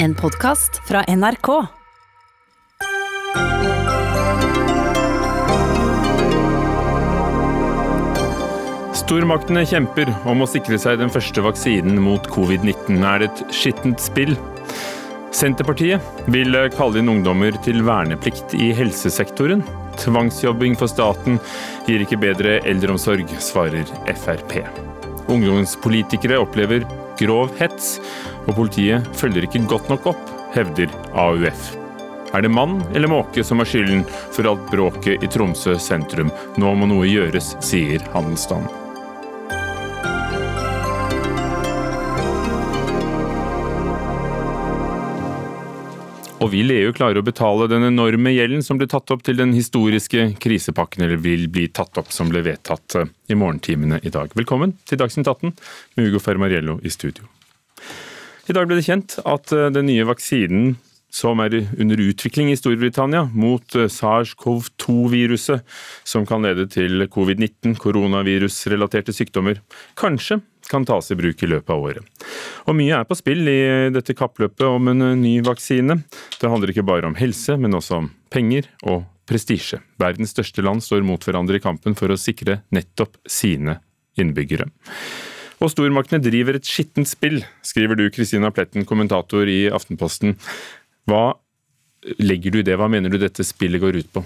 En podkast fra NRK. Stormaktene kjemper om å sikre seg den første vaksinen mot covid-19. Er det et skittent spill? Senterpartiet vil kalle inn ungdommer til verneplikt i helsesektoren. Tvangsjobbing for staten gir ikke bedre eldreomsorg, svarer Frp. Ungdomspolitikere opplever grov hets, og politiet følger ikke godt nok opp, hevder AUF. Er det mann eller måke som har skylden for alt bråket i Tromsø sentrum? Nå må noe gjøres, sier handelsstanden. Og vil EU klare å betale den enorme gjelden som ble tatt opp til den historiske krisepakken, eller vil bli tatt opp som ble vedtatt eh, i morgentimene i dag? Velkommen til Dagsnytt 18 med Hugo Fermariello i studio. I dag ble det kjent at eh, den nye vaksinen som er under utvikling i Storbritannia mot eh, SARS-CoV-2-viruset, som kan lede til covid-19, koronavirusrelaterte sykdommer, kanskje kan tas i bruk i løpet av året. Og Mye er på spill i dette kappløpet om en ny vaksine. Det handler ikke bare om helse, men også om penger og prestisje. Verdens største land står mot hverandre i kampen for å sikre nettopp sine innbyggere. Og stormaktene driver et skittent spill, skriver du Kristina Pletten, kommentator i Aftenposten. Hva legger du i det, hva mener du dette spillet går ut på?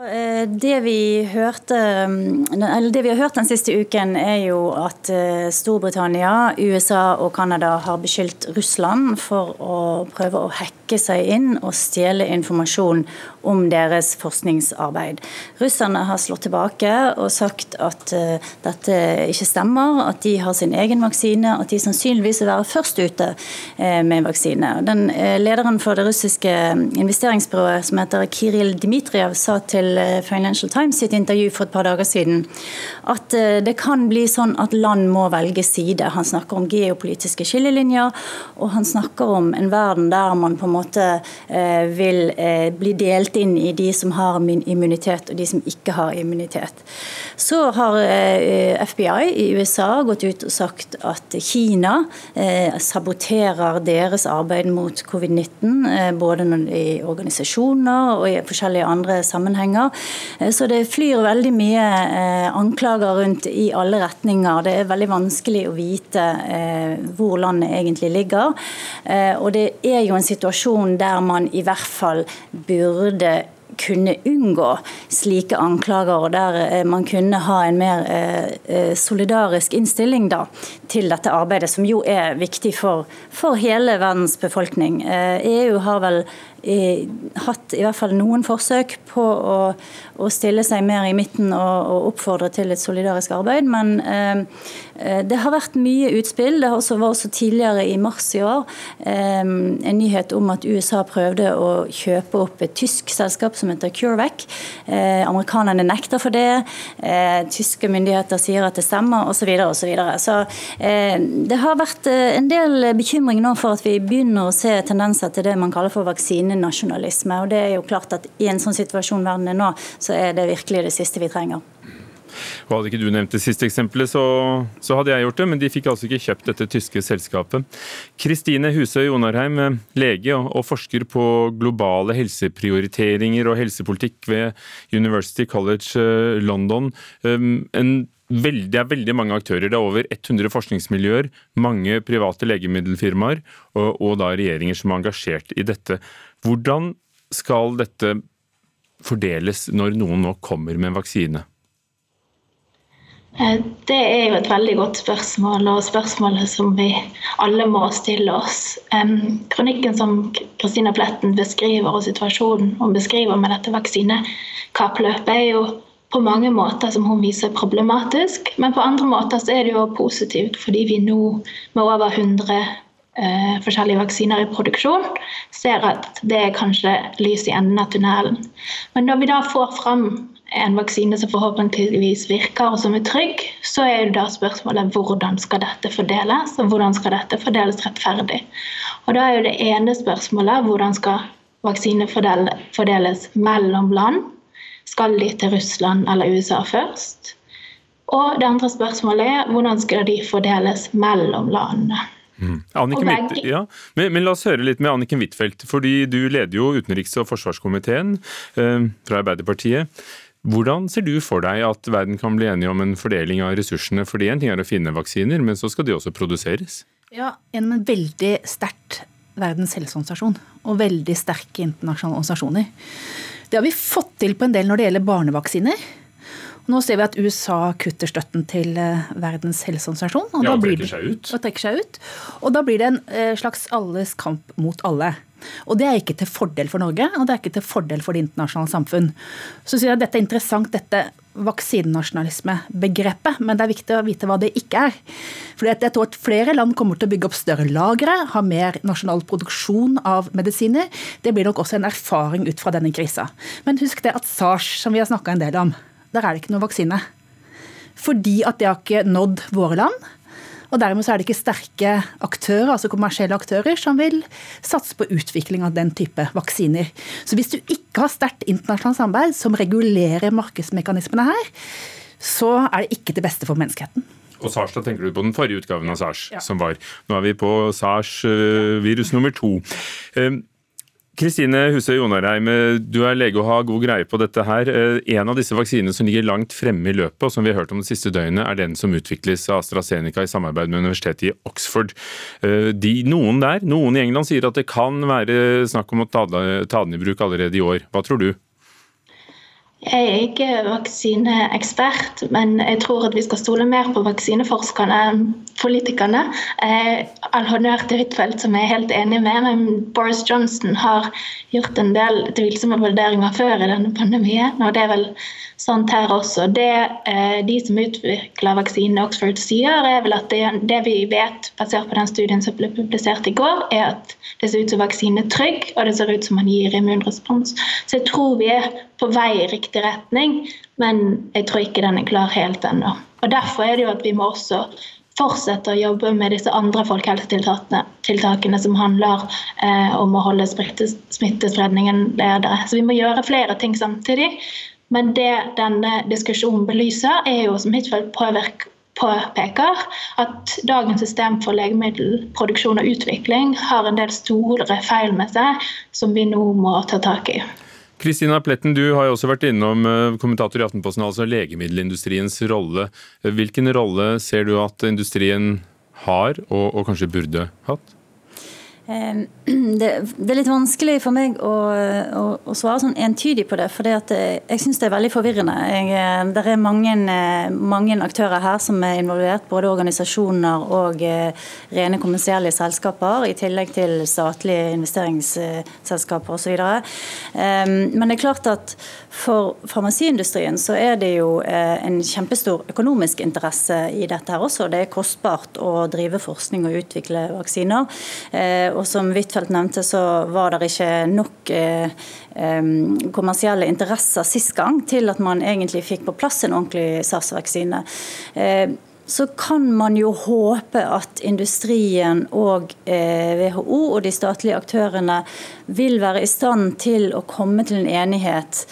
Eh, det vi, hørte, mm, det vi har hørt den siste uken, er jo at eh, Storbritannia, USA og Canada har beskyldt Russland for å prøve å hacke seg inn og stjele informasjon om deres forskningsarbeid. Russerne har slått tilbake og sagt at uh, dette ikke stemmer, at de har sin egen vaksine, at de sannsynligvis vil være først ute uh, med vaksine. Den uh, Lederen for det russiske investeringsbyrået som heter Kiril Dmitrijev sa til Financial Times i et intervju for et par dager siden at det kan bli sånn at land må velge side. Han snakker om geopolitiske skillelinjer, og han snakker om en verden der man på en måte vil bli delt delt inn i de som har immunitet og de som ikke har immunitet. Så har eh, FBI i USA gått ut og sagt at Kina eh, saboterer deres arbeid mot covid-19, eh, både i organisasjoner og i forskjellige andre sammenhenger. Så det flyr veldig mye anklager rundt i alle retninger. Det er veldig vanskelig å vite hvor landet egentlig ligger. Og det er jo en situasjon der man i hvert fall burde burde kunne unngå slike anklager, og der eh, man kunne ha en mer eh, eh, solidarisk innstilling da, til dette arbeidet, som jo er viktig for, for hele verdens befolkning. EU e har vel hatt i hvert fall noen forsøk på å, å stille seg mer i midten og, og, oppfordre til et solidarisk arbeid, men eh, det har vært mye utspill. Det også, var også tidligere i mars i år eh, en nyhet om at USA prøvde å kjøpe opp et tysk selskap som heter CureVac. Eh, amerikanerne nekter for det. Eh, tyske myndigheter sier at det stemmer, osv. Så, så, videre. så eh, det har vært eh, en del bekymring nå for at vi begynner å se tendenser til det man kaller for vaksine nasjonalisme. Og det er jo klart at I en sånn situasjon verden er nå, så er det virkelig det siste vi trenger. Og Hadde ikke du nevnt det siste eksempelet, så, så, hadde jeg gjort det. Men de fikk altså ikke kjøpt dette tyske selskapet. Kristine Husøy Onarheim, lege og forsker på globale helseprioriteringer og helsepolitikk ved University College eh, London. Um, en Veldig, det er veldig mange aktører. Det er over 100 forskningsmiljøer, mange private legemiddelfirmaer og, og da regjeringer som er engasjert i dette. Hvordan skal dette fordeles når noen nå kommer med en vaksine? Eh, det er jo et veldig godt spørsmål, og spørsmålet som vi alle må stille oss. Kronikken som Kristina Pletten beskriver, og situasjonen hun beskriver med dette vaksinekappløpet, er jo på mange måter som hun viser problematisk, men på andre måter så er det jo positivt, fordi vi nå med over 100 eh, forskjellige vaksiner i produksjon, ser at det er kanskje lys i enden av tunnelen. Men når vi da får fram en vaksine som forhåpentligvis virker og som er trygg, så er det da spørsmålet hvordan skal dette fordeles, og hvordan skal dette fordeles rettferdig. Og da er jo det ene spørsmålet hvordan skal vaksiner fordeles mellom land? Skal de til Russland eller USA først? Og det andre spørsmålet er hvordan skal de fordeles mellom landene? Mm. Anniken, ja. men, men, la oss høre litt med Anniken Huitfeldt, fordi du leder jo utenriks- og forsvarskomiteen eh, fra Arbeiderpartiet. Hvordan ser du for deg at verden kan bli enige om en fordeling av ressursene? Fordi En ting er å finne vaksiner, men så skal de også produseres? Ja, Gjennom en veldig sterkt Verdens helseorganisasjon og veldig sterke internasjonale organisasjoner. Det har vi fått til på en del når det gjelder barnevaksiner. Nå ser vi at USA kutter støtten til eh, Verdens helseorganisasjon. Og ja, og trekker seg ut. Og trekker seg ut. Og da blir det en eh, slags alles kamp mot alle. Og Det er ikke til fordel for Norge, og det er ikke til fordel for det internasjonale samfunn. Så synes jeg Dette er interessant, dette vaksinenasjonalismebegrepet, men det er viktig å vite hva det ikke er. Fordi jeg tror at Flere land kommer til å bygge opp større lagre, ha mer nasjonal produksjon av medisiner. Det blir nok også en erfaring ut fra denne krisa. Men husk det at SARS, som vi har snakka en del om, der er det ikke noe vaksine. Fordi at det har ikke nådd våre land. Og Dermed så er det ikke sterke aktører, altså kommersielle aktører som vil satse på utvikling av den type vaksiner. Så hvis du ikke har sterkt internasjonalt samarbeid som regulerer markedsmekanismene her, så er det ikke det beste for menneskeheten. Og SARS, da tenker du på den forrige utgaven av SARS ja. som var. Nå er vi på SARS-virus nummer to. Kristine Husøy Jonarheim, du er lege og har god greie på dette her. Eh, en av disse vaksinene som ligger langt fremme i løpet, og som vi har hørt om det siste døgnet, er den som utvikles av AstraZeneca i samarbeid med universitetet i Oxford. Eh, de, noen der, noen i England, sier at det kan være snakk om å ta den i bruk allerede i år. Hva tror du? Jeg er ikke vaksineekspert, men jeg tror at vi skal stole mer på vaksineforskerne enn politikerne. Eh, all honnør til Huitfeldt, som jeg er helt enig med, men Boris Johnson har gjort en del tvilsomme vurderinger før i denne pandemien, og det er vel sånt her også. Det eh, de som utvikler vaksinen Oxford sier, er vel at det, det, vi vet, basert på den studien som ble publisert i går, er at det ser ut som vaksinen er trygg, og det ser ut som man gir immunrespons. Så jeg tror vi er på vei i riktig retning, men jeg tror ikke den er klar helt ennå. Og Derfor er det jo at vi må også fortsette å jobbe med disse andre folkehelsetiltakene som handler eh, om å holde smittespredningen ledere. Så vi må gjøre flere ting samtidig. Men det denne diskusjonen belyser, er jo som Huitfeldt påpeker, at dagens system for legemiddelproduksjon og utvikling har en del store feil med seg, som vi nå må ta tak i. Kristina Pletten, du har jo også vært innom eh, kommentator i Aftenposten, altså legemiddelindustriens rolle. Hvilken rolle ser du at industrien har, og, og kanskje burde hatt? Det, det, er litt vanskelig for meg å, å, å svare sånn entydig på det. For jeg syns det er veldig forvirrende. Jeg, eh, det er mange, eh, mange, aktører her som er involvert, både organisasjoner og eh, rene kommersielle selskaper, i tillegg til statlige investeringsselskaper osv. Eh, men det er klart at for farmasiindustrien så er det jo en kjempestor økonomisk interesse i dette her også. Det er kostbart å drive forskning og utvikle vaksiner. Og som Huitfeldt nevnte, så var det ikke nok eh, kommersielle interesser sist gang til at man egentlig fikk på plass en ordentlig SARS-vaksine. Eh, så kan man jo håpe at industrien og eh, WHO og de statlige aktørene vil være i stand til å komme til en enighet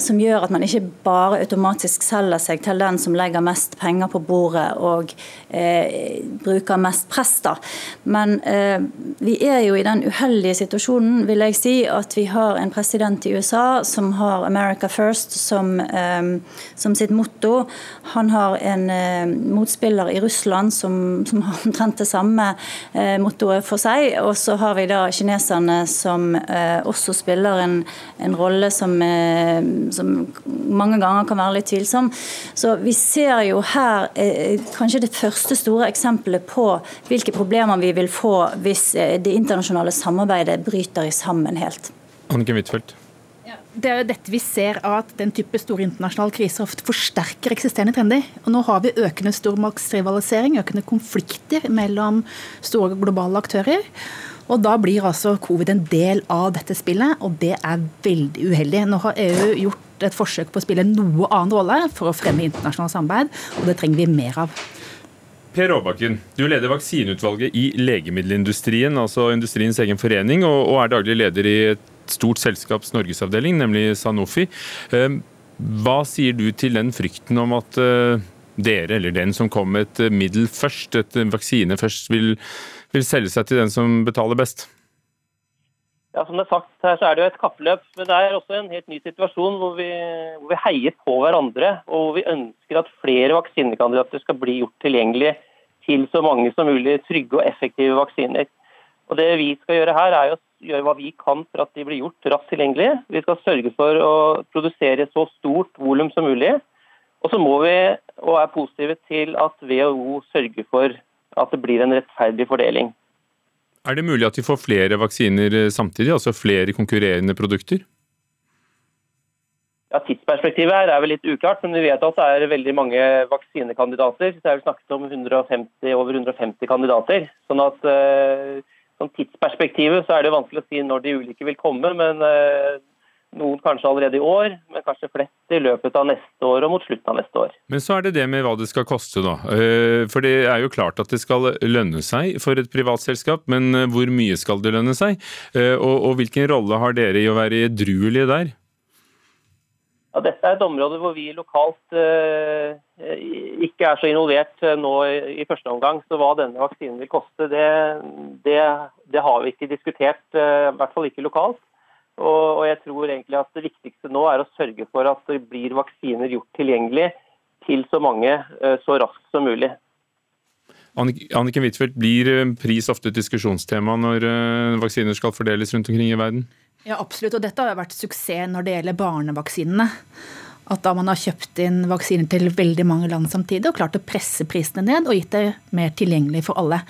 som gjør at man ikke bare automatisk selger seg til den som legger mest penger på bordet og eh, bruker mest press. Men eh, vi er jo i den uheldige situasjonen vil jeg si, at vi har en president i USA som har 'America First' som, eh, som sitt motto. Han har en eh, motspiller i Russland som, som har omtrent det samme eh, mottoet for seg. Og så har vi da kineserne som også spiller en, en rolle som Eh, som mange ganger kan være litt tvilsom. Så vi ser jo her eh, kanskje det første store eksempelet på hvilke problemer vi vil få hvis eh, det internasjonale samarbeidet bryter i sammen helt. Anniken Huitfeldt. Det er jo dette vi ser at den type store internasjonale kriser ofte forsterker eksisterende trender. Og nå har vi økende stormaktsrivalisering, økende konflikter mellom store globale aktører. Og Da blir altså covid en del av dette spillet, og det er veldig uheldig. Nå har EU gjort et forsøk på å spille noe annen rolle for å fremme internasjonalt samarbeid, og det trenger vi mer av. Per Aabakken, du leder vaksineutvalget i legemiddelindustrien, altså industriens egen forening, og er daglig leder i et stort selskaps norgesavdeling, nemlig Sanofi. Ehm, hva sier du til den frykten om at eh, dere, eller den som kom med et middel først, et vaksine først, vil vil selge seg til den som betaler best? Ja, Som det er sagt her, så er det jo et kappløp. Men det er også en helt ny situasjon hvor vi, hvor vi heier på hverandre. Og hvor vi ønsker at flere vaksinekandidater skal bli gjort tilgjengelig til så mange som mulig trygge og effektive vaksiner. Og Det vi skal gjøre her, er å gjøre hva vi kan for at de blir gjort raskt tilgjengelige. Vi skal sørge for å produsere så stort volum som mulig. Og så må vi, og er positive til at WHO sørger for at det blir en rettferdig fordeling. Er det mulig at vi får flere vaksiner eh, samtidig, altså flere konkurrerende produkter? Ja, Tidsperspektivet her er vel litt uklart, men vi vet at det er veldig mange vaksinekandidater. Det er vel snakket om 150, over 150 kandidater. Sånn at uh, sånn tidsperspektivet så er det vanskelig å si når de ulike vil komme. Men uh, noen kanskje allerede i år, men kanskje flest i løpet av neste år og mot slutten av neste år. Men så er det det med hva det skal koste, da. Uh, for det er jo klart at det skal lønne seg for et privatselskap, men hvor mye skal det lønne seg? Og, og hvilken rolle har dere i å være edruelige der? Ja, dette er et område hvor vi lokalt eh, ikke er så involvert eh, nå i, i, første omgang. Så hva denne vaksinen vil koste, det, det, det har vi ikke diskutert. Eh, I hvert fall ikke lokalt. Og, og, jeg tror egentlig at det viktigste nå er å sørge for at det blir vaksiner gjort tilgjengelig til så mange eh, så raskt som mulig. Anniken Huitfeldt, blir eh, pris ofte et diskusjonstema når eh, vaksiner skal fordeles rundt omkring i verden? Ja, absolutt. Og dette har vært suksess når det gjelder barnevaksinene. At da man har kjøpt inn vaksiner til veldig mange land samtidig og klart å presse prisene ned og gitt det mer tilgjengelig for alle.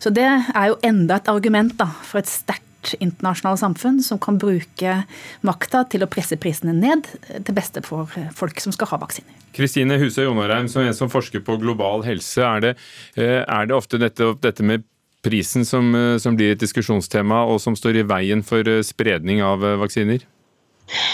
Så det er jo enda et argument da, for et sterkt internasjonalt samfunn som kan bruke makta til å presse prisene ned til beste for folk som skal ha vaksiner. Kristine Husøy Jonarheim, som en som forsker på global helse, er det, eh, er det ofte dette, dette med prisen som, eh, som, blir et diskusjonstema, og som står i veien for eh, spredning av vaksiner?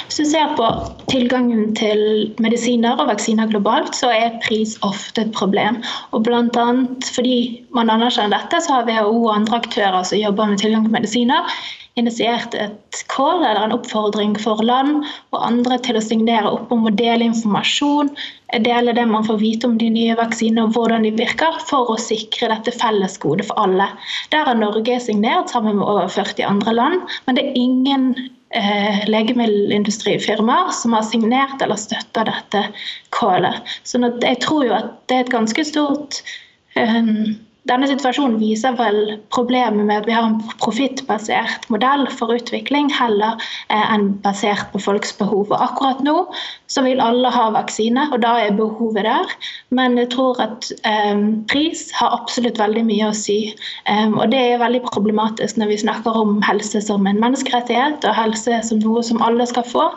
Hvis du ser på tilgangen til medisiner og vaksiner globalt, så er pris ofte et problem. Og blant annet fordi man anerkjenner dette, så har WHO og andre aktører som jobber med tilgang til medisiner, initiert et call eller en oppfordring for land og andre til å signere opp om å dele informasjon, dele det man får vite om de nye vaksinene og hvordan de virker, for å sikre dette fellesgodet for alle. Der har Norge signert sammen med over 40 andre land, men det er ingen legemiddelindustrifirmaer som har signert eller støtta dette kålet. Så jeg tror jo at det er et ganske stort um, denne situasjonen viser vel problemet med at vi har en profittbasert modell for utvikling heller eh, enn basert på folks behov. Og akkurat nå så vil alle ha vaksine, og da er behovet der. Men jeg tror at eh, pris har absolutt veldig mye å si. Eh, og det er veldig problematisk når vi snakker om helse som en menneskerettighet, og helse som noe som alle skal få.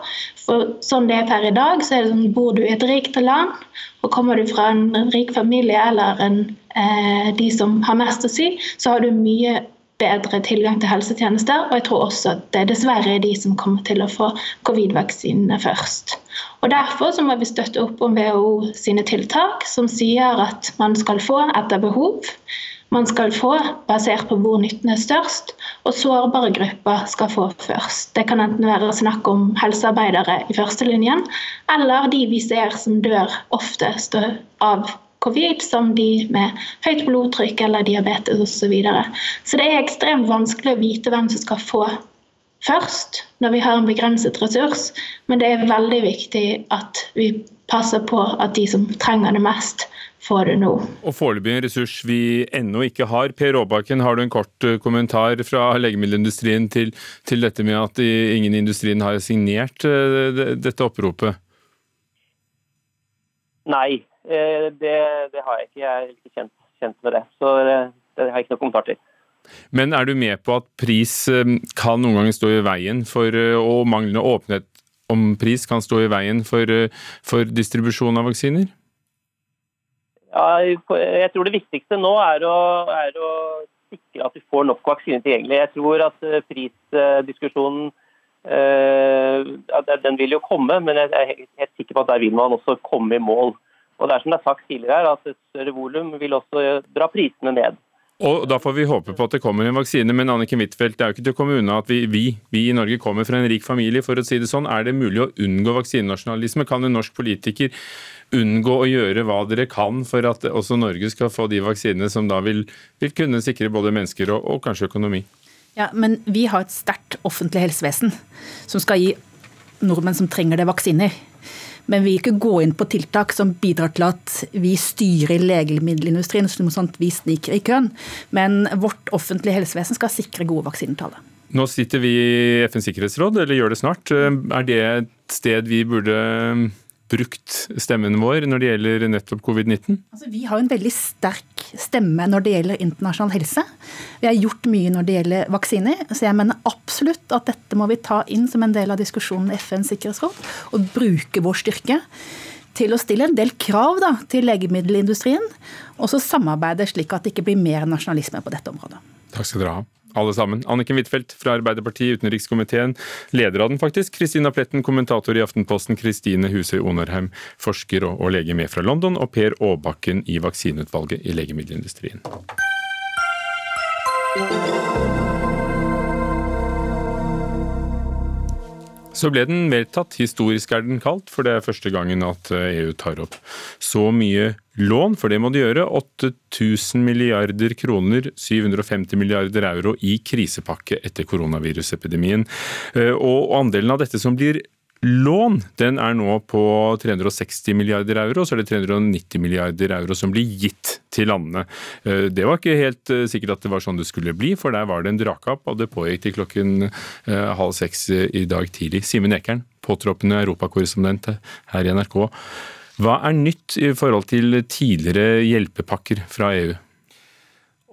For sånn det er per i dag, så er det sånn bor du i et rikt land, og kommer du fra en rik familie eller en de som har mest å si, så har du mye bedre tilgang til helsetjenester. Og jeg tror også at det dessverre er de som kommer til å få covid-vaksinene først. Og Derfor så må vi støtte opp om WHO sine tiltak, som sier at man skal få etter behov. Man skal få basert på hvor nytten er størst, og sårbare grupper skal få først. Det kan enten være snakk om helsearbeidere i førstelinjen, eller de vi ser som dør oftest av covid, som de med høyt blodtrykk eller diabetes osv. Så, videre. så det er ekstremt vanskelig å vite hvem som skal få først, når vi har en begrenset ressurs. Men det er veldig viktig at vi passer på at de som trenger det mest, får det nå. Og Foreløpig en ressurs vi ennå ikke har. Per Råbakken, har du en kort eh, kommentar fra legemiddelindustrien til, til dette med at ingen i industrien har signert eh, dette oppropet? Nei, det, det, har jeg ikke. Jeg er ikke kjent, kjent med det. Så det, det har jeg ikke noe kommentar til. Men er du med på at pris eh, kan noen ganger stå i veien for, eh, og manglende åpenhet om pris kan stå i veien for, for distribusjon av vaksiner? Ja, jeg tror det viktigste nå er å, er å sikre at vi får nok vaksiner tilgjengelig. Jeg tror at prisdiskusjonen den vil jo komme, men jeg er helt sikker på at der vil man også komme i mål. Og det er som det er sagt tidligere her, at Et større volum vil også dra prisene ned. Og Da får vi håpe på at det kommer en vaksine, men Anniken Huitfeldt, det er jo ikke til å komme unna at vi, vi, vi, i Norge kommer fra en rik familie, for å si det sånn. Er det mulig å unngå vaksinenasjonalisme? Kan en norsk politiker unngå å gjøre hva dere kan for at også Norge skal få de vaksinene som da vil, vil kunne sikre både mennesker og, og kanskje økonomi? Ja, Men vi har et sterkt offentlig helsevesen som skal gi nordmenn som trenger det, vaksiner. Men vi vil ikke gå inn på tiltak som bidrar til at vi styrer legemiddelindustrien, sånn vi sniker i køen. Men vårt offentlige helsevesen skal sikre gode vaksinetaller. Nå sitter vi i FNs sikkerhetsråd, eller gjør det snart. Er det et sted vi burde brukt stemmen vår når det gjelder nettopp covid-19? Altså, vi har en veldig sterk stemme når det gjelder internasjonal helse. Vi har gjort mye når det gjelder vaksiner. Så jeg mener absolutt at dette må vi ta inn som en del av diskusjonen i FNs sikkerhetsråd. Og bruke vår styrke til å stille en del krav da, til legemiddelindustrien. Og så samarbeide slik at det ikke blir mer nasjonalisme på dette området. Takk skal dere ha alle sammen. Anniken Huitfeldt fra Arbeiderpartiet, utenrikskomiteen, leder av den faktisk. Kristina Pletten, kommentator i Aftenposten. Kristine Husøy Onarheim, forsker og, og lege med fra London. Og Per Aabakken i vaksineutvalget i legemiddelindustrien. Så ble den vedtatt. Historisk er den kalt, for det er første gangen at EU tar opp så mye lån, for det må de gjøre. 8000 milliarder kroner, 750 milliarder euro i krisepakke etter koronavirusepidemien. Eh, og andelen av dette som blir lån, den er nå på 360 milliarder euro, så er det 390 milliarder euro som blir gitt til landene. Eh, det var ikke helt eh, sikkert at det var sånn det skulle bli, for der var det en dragkamp, og det pågikk til klokken halv seks i dag tidlig. Simen Ekern, påtroppende europakorrespondent her i NRK. Hva er nytt i forhold til tidligere hjelpepakker fra EU?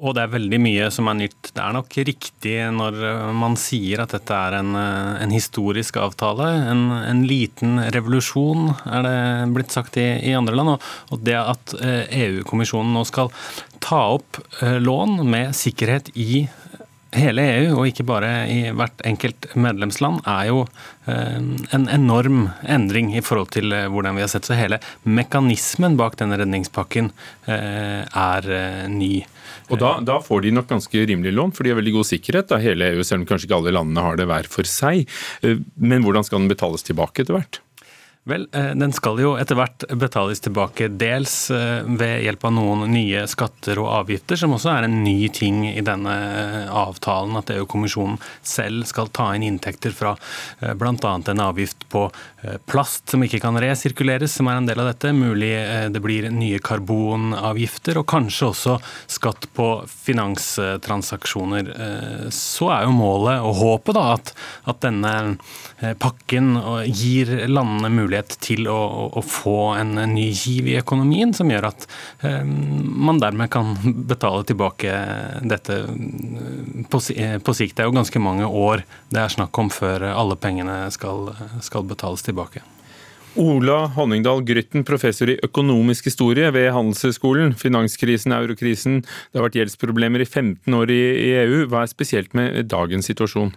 Og det er veldig mye som er nytt. Det er nok riktig når man sier at dette er en, en historisk avtale. En, en, liten revolusjon, er det blitt sagt i, i andre land. Og, og det at EU-kommisjonen eh, e nå skal ta opp eh, lån med sikkerhet i hele EU, og ikke bare i hvert enkelt medlemsland, er jo eh, en enorm endring i forhold til eh, hvordan vi har sett. Så hele mekanismen bak denne redningspakken eh, er ny. Og da, da, får de nok ganske rimelig lån, for de har veldig god sikkerhet. da hele EU, Selv om kanskje ikke alle landene har det hver for seg. Men hvordan skal den betales tilbake etter hvert? Vel, eh, den skal jo etter hvert betales tilbake dels eh, ved hjelp av noen nye skatter og avgifter, som også er en ny ting i denne eh, avtalen, at EU-kommisjonen selv skal ta inn inntekter fra bl.a. en avgift på plast som ikke kan resirkuleres, som er en del av dette. Mulig det blir nye karbonavgifter, og kanskje også skatt på finanstransaksjoner. Så er jo målet og håpet da at, at denne pakken gir landene mulighet til å, å få en, ny giv i økonomien, som gjør at eh, man dermed kan betale tilbake dette eh, på, eh, på, sikt. Det er jo ganske mange år det er snakk om før alle pengene skal, skal betales tilbake. Ola Honningdal Grytten, professor i økonomisk historie ved Handelshøyskolen. Finanskrisen, eurokrisen, det har vært gjeldsproblemer i 15 år i EU. Hva er spesielt med dagens situasjon?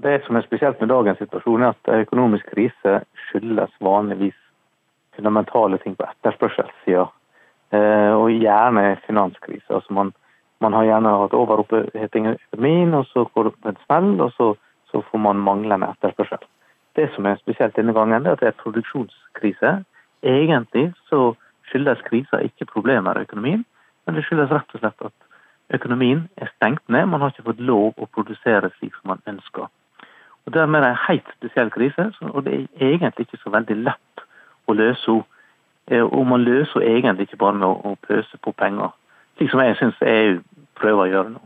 Det som er spesielt med dagens situasjon, er at økonomisk krise skyldes vanligvis fundamentale ting på etterspørselssida, eh, og gjerne finanskrise. Altså man, man, har gjerne hatt overoppheting i økonomien, og så går det på en smell, og så, så, får man manglende etterspørsel. Det som er spesielt denne gangen, er at det er produksjonskrise. Egentlig så skyldes krisa ikke problemer i økonomien, men det skyldes rett og slett at økonomien er stengt ned. Man har ikke fått lov å produsere slik som man ønsker. Og Dermed er det en helt spesiell krise, og det er egentlig ikke så veldig lett å løse henne. Eh, og man løser henne egentlig ikke bare med å pøse på penger, slik som jeg syns EU prøver å gjøre nå.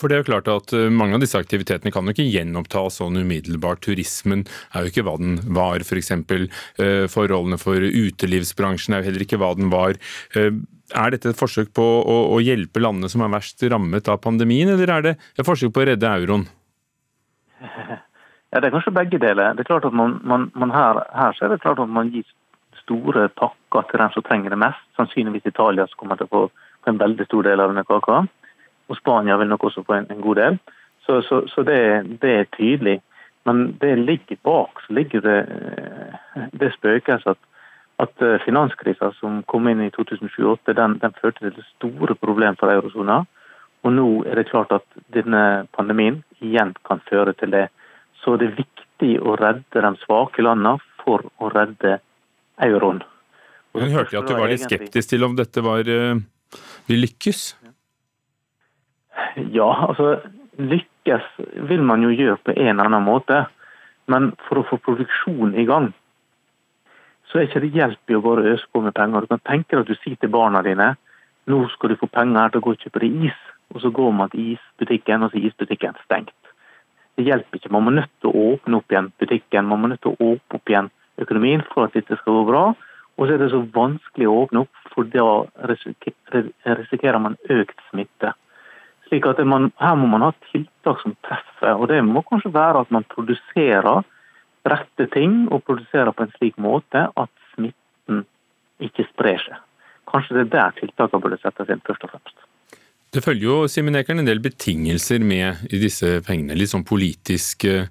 For det er jo klart at eh, Mange av disse aktivitetene kan jo ikke gjenopptas sånn umiddelbart. Turismen er jo ikke hva den var, f.eks. For eksempel. forholdene for utelivsbransjen er jo heller ikke hva den var. Er dette et forsøk på å hjelpe landene som er verst rammet av pandemien, eller er det et forsøk på å redde euroen? Ja, Det er kanskje begge deler. Det er klart at man, man, man her, her er det klart at man gir store pakker til dem som trenger det mest. Sannsynligvis Italia som kommer til å få en veldig stor del av denne kaka. Og Spania vil nok også få en, en god del. Så, så, så det, det, er tydelig. Men det ligger bak så ligger det, det spøkelset at at eh, finanskrisa som kom inn i 2007-2008, den, den, førte til store problemer for eurosona. Og nå er det klart at denne pandemien igjen kan føre til det. Så det er viktig å redde de svake landene for å redde euroen. Hun hørte at du var litt skeptisk til om dette var, vil lykkes? Ja, altså lykkes vil man jo gjøre på en eller annen måte. Men for å få produksjon i gang, så er ikke det hjelp i å bare øse på med penger. Du kan tenke deg at du sier til barna dine nå skal du få penger til å gå og kjøpe deg is. Og så går man til isbutikken, og så er isbutikken stengt. Det hjelper ikke. Man må nødt til å åpne opp igjen butikken. Man må nødt til å åpne opp igjen økonomien for at dette skal gå bra. Og så er det så vanskelig å åpne opp, for da risikerer man økt smitte. Slik at man, Her må man ha tiltak som treffer. og Det må kanskje være at man produserer rette ting og produserer på en slik måte at smitten ikke sprer seg. Kanskje det er der tiltakene burde settes inn først og fremst. Det følger jo Simen Ekern, en del betingelser med i disse pengene. Litt sånn politiske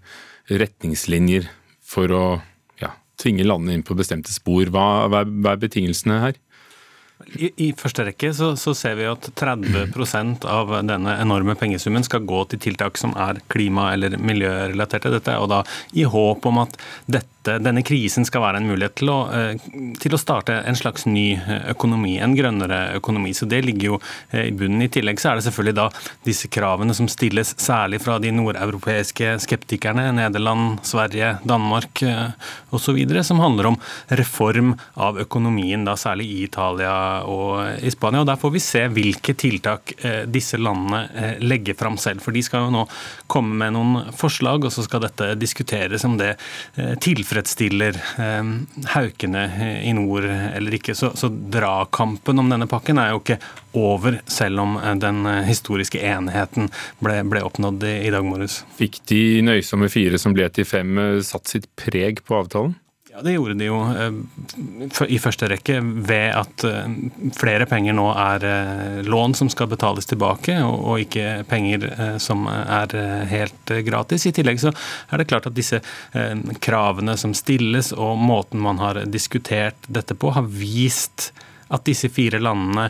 retningslinjer for å ja, tvinge landene inn på bestemte spor. Hva, hva er betingelsene her? I, I, første rekke så, så, ser vi at 30% av denne enorme pengesummen skal gå til tiltak som er klima- eller miljørelaterte. Dette og da i håp om at dette dette, denne krisen skal være en mulighet til å, eh, til å, starte en slags ny eh, økonomi, en grønnere økonomi. Så det ligger jo eh, i bunnen. I tillegg så er det selvfølgelig da disse kravene som stilles særlig fra de nordeuropeiske skeptikerne, Nederland, Sverige, Danmark osv., som handler om reform av økonomien, da særlig i Italia og i Spania. Og Der får vi se hvilke tiltak disse landene legger fram selv. For de skal jo nå komme med noen forslag, og så skal dette diskuteres om det tilfredsstiller tilfredsstiller eh, haukene i nord eller ikke. Så, så dragkampen om denne pakken er jo ikke over, selv om eh, den historiske enheten ble, ble oppnådd i, i dag morges. Fikk de nøysomme fire som ble til fem, eh, satt sitt preg på avtalen? Ja, Det gjorde de jo eh, i første rekke ved at eh, flere penger nå er eh, lån som skal betales tilbake, og ikke penger som er helt gratis. I tillegg så er det klart at disse kravene som stilles og måten man har diskutert dette på, har vist at disse fire landene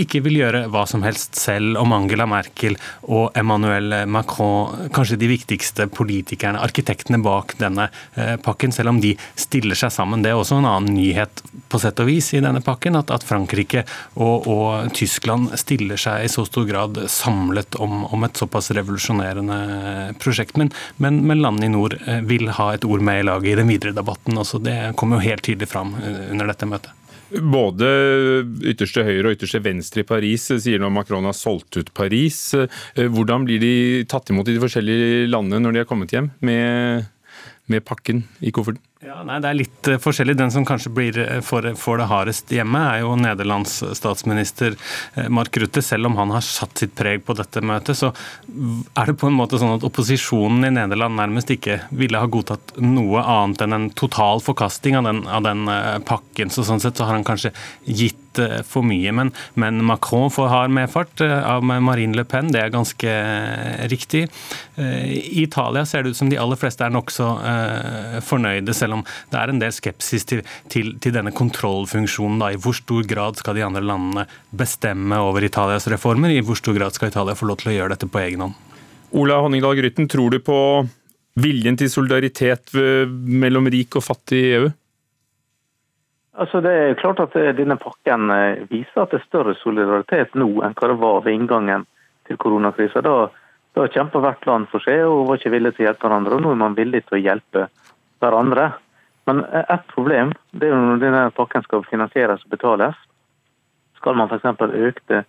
ikke vil gjøre hva som helst selv om Angela Merkel og Emmanuel Macron, kanskje de viktigste politikerne, arkitektene bak denne eh, pakken, selv om de stiller seg sammen. Det er også en annen nyhet på sett og vis i denne pakken, at, at Frankrike og, og, Tyskland stiller seg i så stor grad samlet om, om et såpass revolusjonerende prosjekt. Men, men, men landene i nord eh, vil ha et ord med i laget i den videre debatten. Også. Det kommer jo helt tydelig fram eh, under dette møtet. Både ytterste høyre og ytterste venstre i Paris sier nå Macron har solgt ut Paris. Hvordan blir de tatt imot i de forskjellige landene når de har kommet hjem med, med pakken i kofferten? Ja, nei, Det er litt uh, forskjellig. Den som kanskje blir uh, for, for, det hardest hjemme, er jo Nederlands statsminister uh, Mark Rutte. Selv om han har satt sitt preg på dette møtet, så er det på en måte sånn at opposisjonen i Nederland nærmest ikke ville ha godtatt noe annet enn en total forkasting av den, av den pakken. Så sånn sett så har han kanskje gitt for mye. Men, men Macron får har medfart av Marine Le Pen, det er ganske riktig. I Italia ser det ut som de aller fleste er nokså fornøyde, selv om det er en del skepsis til, til, til denne kontrollfunksjonen. Da. I hvor stor grad skal de andre landene bestemme over Italias reformer? I hvor stor grad skal Italia få lov til å gjøre dette på egen hånd? Ola Honningdal Grytten, tror du på viljen til solidaritet mellom rik og fattig i EU? Altså Det er klart at denne pakken eh, viser at det er større solidaritet nå enn hva det var ved inngangen til koronakrisa. Da, da kjempa hvert land for seg og var ikke villig til å hjelpe hverandre. og Nå er man villig til å hjelpe hverandre. Men ett problem det er jo når denne pakken skal finansieres og betales. Skal man f.eks. økte,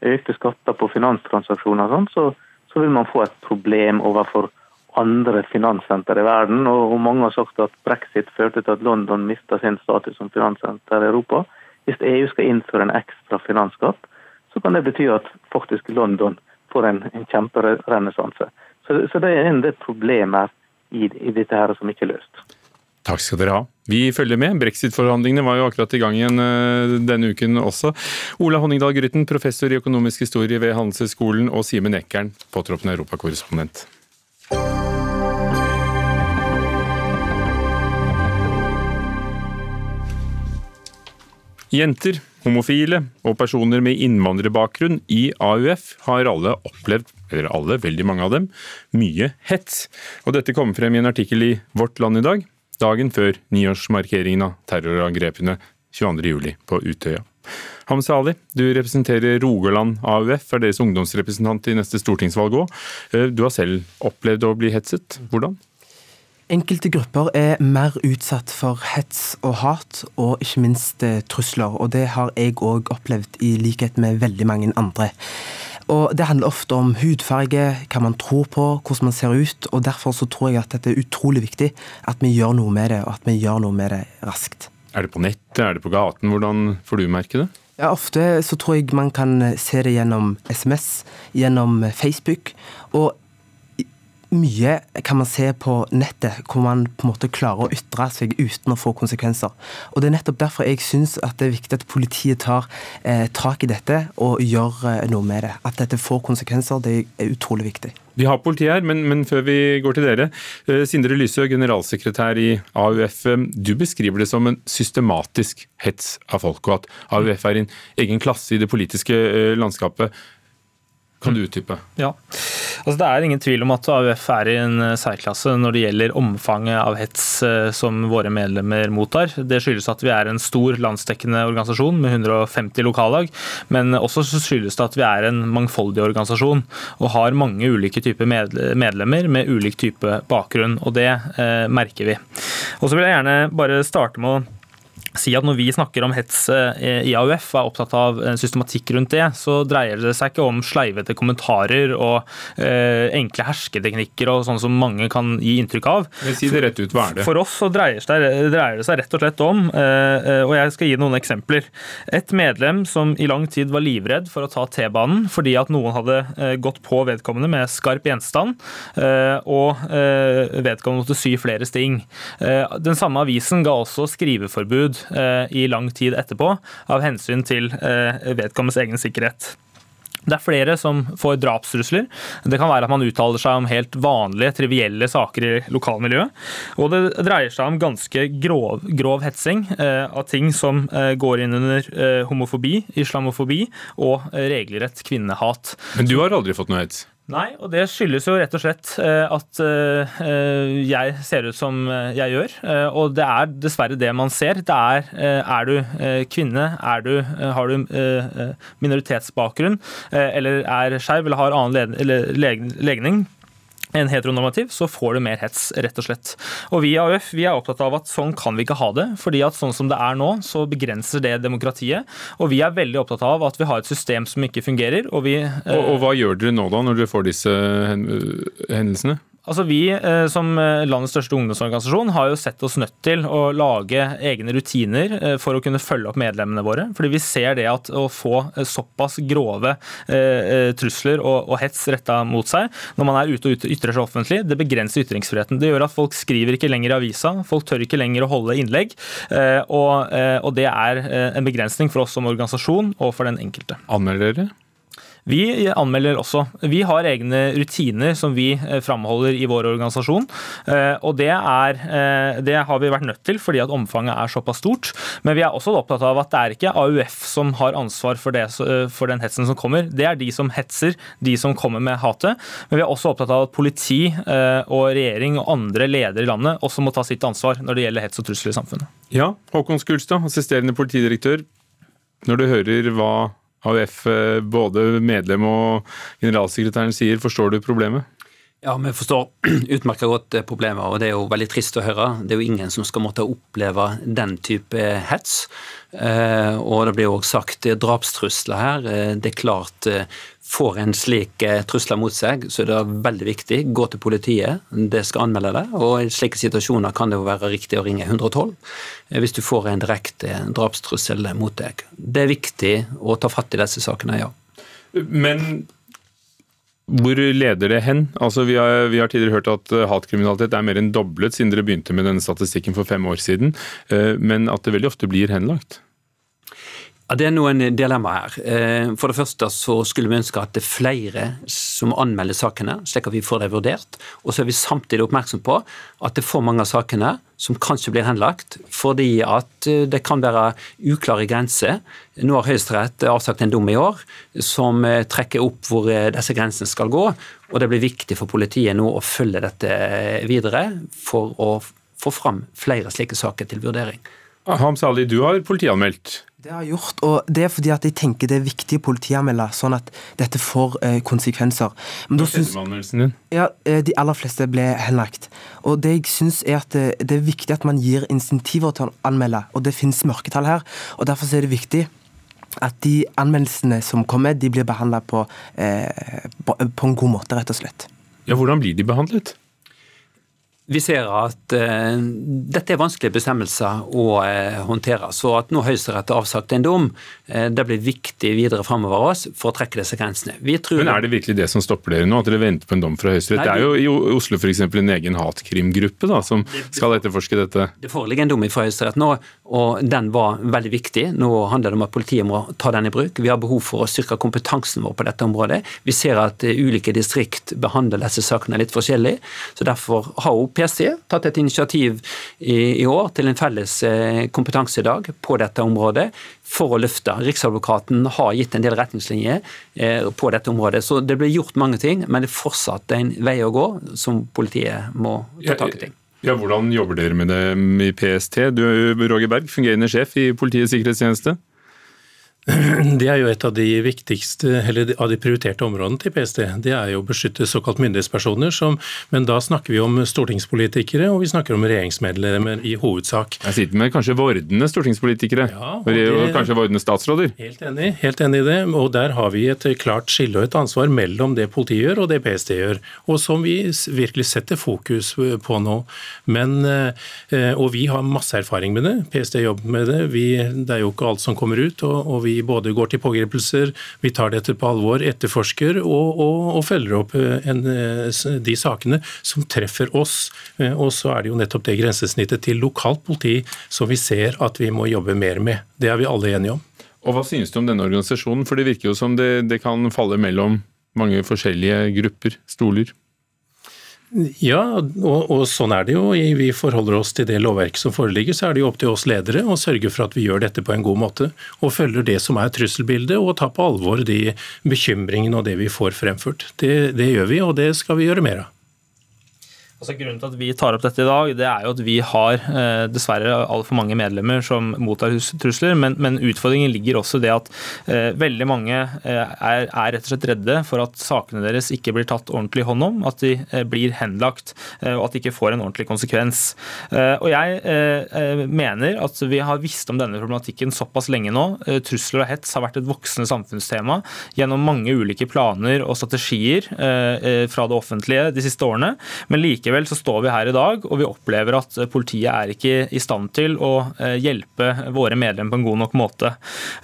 økte skatter på finanstransaksjoner, sånn, så, så, vil man få et problem overfor andre finanssenter i verden. Og, Mange har sagt at brexit førte til at London mista sin status som finanssenter i Europa. Hvis EU skal innføre en ekstra finansskatt, så kan det bety at faktisk London får en, en kjemperenessanse. Så, så det er en del problemer i, i dette her som ikke er løst. Takk skal dere ha. Vi følger med. Brexit-forhandlingene var jo akkurat i gang igjen eh, denne uken også. Ola Honningdal Grytten, professor i økonomisk historie ved Handelshøyskolen, og Simen Ekern, påtroppende europakorrespondent. Jenter, homofile og personer med innvandrerbakgrunn i AUF har alle opplevd, eller alle, veldig mange av dem, mye hets. Og dette kommer frem i en artikkel i Vårt Land i dag, dagen før niårsmarkeringen av terrorangrepene 22.07. på Utøya. Hamza Ali, du representerer Rogaland AUF, er deres ungdomsrepresentant i neste stortingsvalg òg. Du har selv opplevd å bli hetset. Hvordan? Enkelte grupper er mer utsatt for hets og hat, og ikke minst eh, trusler. Og det har jeg òg opplevd, i likhet med veldig mange andre. Og Det handler ofte om hudfarge, hva man tror på, hvordan man ser ut. og Derfor så tror jeg at dette er utrolig viktig, at vi gjør noe med det, og at vi gjør noe med det raskt. Er det på nettet, er det på gaten? Hvordan får du merke det? Ja, Ofte så tror jeg man kan se det gjennom SMS, gjennom Facebook. og mye kan man se på nettet, hvor man på en måte klarer å ytre seg uten å få konsekvenser. Og Det er nettopp derfor jeg syns det er viktig at politiet tar eh, tak i dette og gjør eh, noe med det. At dette får konsekvenser, det er utrolig viktig. Vi har politiet her, men, men, før vi går til dere. Eh, Sindre Lysø, generalsekretær i AUF. Eh, du beskriver det som en systematisk hets av folk, og at AUF er en egen klasse i det politiske eh, landskapet. Kan du utdype? Ja. Altså, det er ingen tvil om at AUF er i en eh, særklasse når det gjelder omfanget av hets eh, som våre medlemmer mottar. Det skyldes at vi er en stor landsdekkende organisasjon med 150 lokallag, men også skyldes det at vi er en mangfoldig organisasjon og har mange ulike typer medlemmer med ulik type bakgrunn, og det eh, merker vi. Og så vil jeg gjerne bare starte med å si at Når vi snakker om hets eh, i AUF og er opptatt av systematikk rundt det, så dreier det seg ikke om sleivete kommentarer og eh, enkle hersketeknikker og sånn som mange kan gi inntrykk av. Si det rett ut, hva er det? For oss så dreier, det, dreier det seg rett og slett om, eh, og jeg skal gi noen eksempler. Et medlem som i lang tid var livredd for å ta T-banen fordi at noen hadde gått på vedkommende med skarp gjenstand, og vedkommende måtte sy flere sting. Den samme avisen ga også skriveforbud Eh, i lang tid etterpå, av hensyn til eh, vedkommendes egen sikkerhet. Det er flere som får drapstrusler. Det kan være at man uttaler seg om helt vanlige, trivielle saker i lokalmiljøet. Og det dreier seg om ganske grov, grov hetsing eh, av ting som eh, går inn under eh, homofobi, islamofobi og regelrett kvinnehat. Men du har aldri fått noe hets? Nei, og det skyldes jo rett og slett eh, at eh, jeg ser ut som eh, jeg gjør. Og det er dessverre det man ser. Det er er du kvinne, er du, har du minoritetsbakgrunn eller er skeiv eller har annen legning, en heteronormativ, så får du mer hets, rett og slett. Og Vi i AUF vi er opptatt av at sånn kan vi ikke ha det. fordi at sånn som det er nå, så begrenser det demokratiet. Og vi er veldig opptatt av at vi har et system som ikke fungerer. Og, vi, og, og hva gjør dere nå da, når dere får disse hendelsene? Altså Vi eh, som eh, landets største ungdomsorganisasjon har jo sett oss nødt til å lage egne rutiner eh, for å kunne følge opp medlemmene våre. Fordi vi ser det at å få såpass grove trusler og, hets retta mot seg når man er ute og ytrer seg offentlig, det begrenser ytringsfriheten. Det gjør at folk skriver ikke lenger i avisa, folk tør ikke lenger å holde innlegg. Og, det er en begrensning for oss som organisasjon og for den enkelte. Anmelder dere? Vi anmelder også. Vi har egne rutiner som vi eh, framholder i vår organisasjon. Eh, og det, er, eh, det har vi vært nødt til fordi at omfanget er såpass stort. Men vi er også opptatt av at det er ikke AUF som har ansvar for, det, for den hetsen som kommer. Det er de som hetser, de som kommer med hatet. Men vi er også opptatt av at politi og regjering og andre ledere i landet også må ta sitt ansvar når det gjelder hets og trusler i samfunnet. Ja, Håkon Skulstad, assisterende politidirektør. Når du hører hva AUF, eh, både medlem og generalsekretæren sier. Forstår du problemet? Ja, vi forstår utmerket godt eh, problemet, og det er jo veldig trist å høre. Det er jo ingen som skal måtte oppleve den type hets. Eh, og det blir jo også sagt drapstrusler her. Det er klart får en slik eh, trusler mot seg, så er det veldig viktig. Gå til politiet, det skal anmelde det. Og i slike situasjoner kan det jo være riktig å ringe 112 eh, hvis du får en direkte drapstrussel mot deg. Det er viktig å ta fatt i disse sakene, ja. Men hvor leder det hen? Altså, vi, har, vi har tidligere hørt at eh, hatkriminalitet er mer enn doblet siden dere begynte med denne statistikken for fem år siden, men at det veldig ofte blir henlagt? Ja, Det er noen dilemma her. Eh, for det første så skulle vi ønske at det er flere som anmelder sakene, slik at vi får dem vurdert. Og så er vi samtidig oppmerksom på at det er for mange av sakene som kanskje blir henlagt fordi at eh, det kan være uklare grenser. Nå har Høyesterett avsagt en dom i år som eh, trekker opp hvor disse grensene skal gå. Og det blir viktig for politiet nå å følge dette videre for å få fram flere slike saker til vurdering. Hams Ali, du har politianmeldt. Det har jeg gjort, og det er fordi at jeg tenker det er viktig å politianmelde, sånn at dette får eh, konsekvenser. Men Hva skjedde med anmeldelsen din? Ja, eh, De aller fleste ble henlagt. Og Det jeg synes er at det, eh, det er viktig at man gir insentiver til å anmelde, og det finnes mørketall her. og Derfor er det viktig at de anmeldelsene som kommer, de blir behandla på, eh, på en god måte, rett og slett. Ja, Hvordan blir de behandlet? Vi ser at uh, dette er vanskelige bestemmelser å uh, håndtere. Så at nå Høyesterett har avsagt en dom, uh, det blir viktig videre framover oss for å trekke disse grensene. Men Er det virkelig det som stopper dere nå, at dere venter på en dom fra Høyesterett? Det er jo i Oslo f.eks. en egen hatkrimgruppe da, som skal etterforske dette. Det foreligger en dom fra Høyesterett nå, og den var veldig viktig. Nå handler det om at politiet må ta den i bruk. Vi har behov for å styrke kompetansen vår på dette området. Vi ser at ulike distrikt behandler disse sakene litt forskjellig. så derfor har PST tatt et initiativ i, i år til en felles eh, kompetansedag på dette området for å løfte. Riksadvokaten har gitt en del retningslinjer eh, på dette området. Så det blir gjort mange ting, men det er fortsatt en vei å gå som politiet må ta tak i. ting. Ja, Hvordan jobber dere med det i PST? Du er Roger Berg, fungerende sjef i Politiets sikkerhetstjeneste. Det er jo et av de viktigste, eller av de prioriterte områdene til PST. Det er jo å beskytte såkalt myndighetspersoner, som, men da snakker vi om stortingspolitikere og vi snakker om regjeringsmedlemmer i hovedsak. Jeg sitter med kanskje vordende stortingspolitikere, ja, og det, og kanskje vordende statsråder? Helt enig, helt enig i det. Og der har vi et klart skille og et ansvar mellom det politiet gjør og det PST gjør, og som vi virkelig setter fokus på nå. Men, eh, og vi har masse erfaring med det. PST jobber med det. Vi, det er jo ikke alt som kommer ut. og, og vi både går til pågripelser, vi tar dette på alvor, etterforsker og, og, og følger opp eh, en, eh, de sakene som treffer oss. Eh, og så er det jo nettopp det grensesnittet til lokalt politi som vi ser at vi må jobbe mer med. Det er vi alle enige om. Og Hva synes du om denne organisasjonen? For Det virker jo som det, det kan falle mellom mange forskjellige grupper, stoler? Ja, og, og, sånn er det jo. Vi forholder oss til det lovverket som foreligger. Så er det jo opp til oss ledere å sørge for at vi gjør dette på en god måte. Og følger det som er trusselbildet, og tar på alvor de bekymringene og det vi får fremført. Det, det gjør vi, og det skal vi gjøre mer av. Altså, grunnen til at vi tar opp dette i dag, det er jo at vi har eh, dessverre altfor mange medlemmer som mottar trusler, men, men, utfordringen ligger også i det at eh, veldig mange eh, er, er, rett og slett redde for at sakene deres ikke blir tatt ordentlig hånd om, at de eh, blir henlagt eh, og at de ikke får en ordentlig konsekvens. Eh, og Jeg mener at vi har visst om denne problematikken såpass lenge nå. Trusler og hets har vært et voksende samfunnstema gjennom mange ulike planer og strategier fra det offentlige de siste årene. men like Likevel så står vi her i dag og vi opplever at politiet er ikke i stand til å eh, hjelpe våre medlemmer på en god nok måte.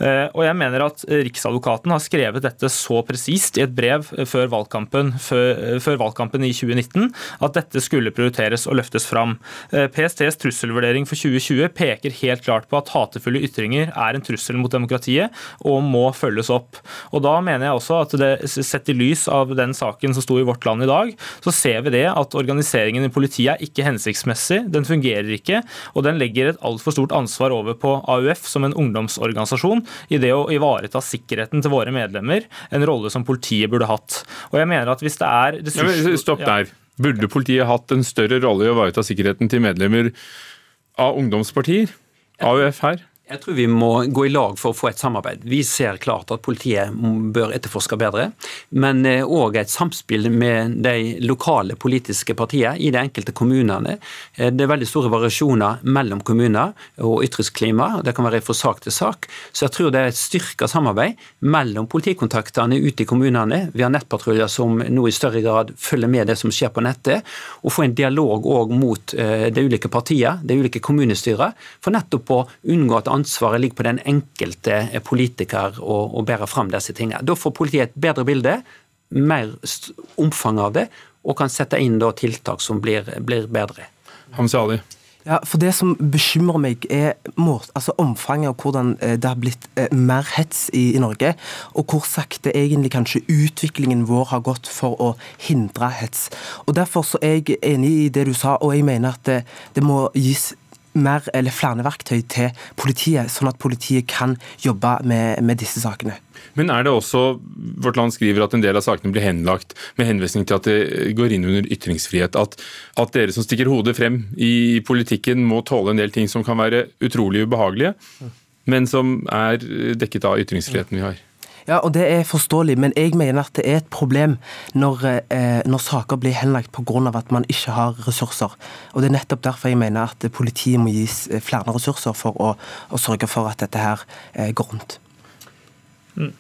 Eh, og jeg mener at Riksadvokaten har skrevet dette så presist i et brev før valgkampen, før, før valgkampen i 2019 at dette skulle prioriteres og løftes fram. Eh, PSTs trusselvurdering for 2020 peker helt klart på at hatefulle ytringer er en trussel mot demokratiet og må følges opp. Og Da mener jeg også at det, sett i lys av den saken som sto i Vårt Land i dag, så ser vi det at organisasjonen organiseringen i politiet er ikke hensiktsmessig, den fungerer ikke, og den legger et altfor stort ansvar over på AUF som en ungdomsorganisasjon i det å ivareta sikkerheten til våre medlemmer, en rolle som politiet burde hatt. Og jeg mener at hvis det er ressurs... Stopp der. Burde politiet hatt en større rolle i å ivareta sikkerheten til medlemmer av ungdomspartier? AUF her? Jeg tror vi må gå i lag for å få et samarbeid. Vi ser klart at politiet bør etterforske bedre, men òg eh, et samspill med de lokale politiske partiene i de enkelte kommunene. Eh, det er veldig store variasjoner mellom kommuner og ytringsklima. Det kan være fra sak til sak. Så jeg tror det er et styrka samarbeid mellom politikontaktene ute i kommunene. Vi har nettpatruljer som nå i større grad følger med det som skjer på nettet, og få en dialog òg mot eh, de ulike partiene, de ulike kommunestyrene, for nettopp å unngå at ansvaret ligger på den enkelte politiker å, å bære fram disse tingene. Da får politiet et bedre bilde, mer omfang av det, og kan sette inn tiltak som blir, blir bedre. Hamza Ali. Ja, for Det som bekymrer meg, er altså omfanget og hvordan eh, det har blitt eh, mer hets i, i, Norge, og hvor sakte egentlig kanskje utviklingen vår har gått for å hindre hets. Og Derfor så er jeg enig i det du sa, og jeg mener at det, det må gis mer flere verktøy til politiet, sånn at politiet kan jobbe med, med disse sakene. Men er det også Vårt Land skriver at en del av sakene blir henlagt med henvisning til at det går inn under ytringsfrihet. At, at, dere som stikker hodet frem i politikken må tåle en del ting som kan være utrolig ubehagelige, men som er dekket av ytringsfriheten vi har. Ja, og Det er forståelig, men jeg mener at det er et problem når, eh, når saker blir henlagt pga. at man ikke har ressurser. Og Det er nettopp derfor jeg mener at politiet må gis flere ressurser for å, å sørge for at dette her eh, går rundt. Mm.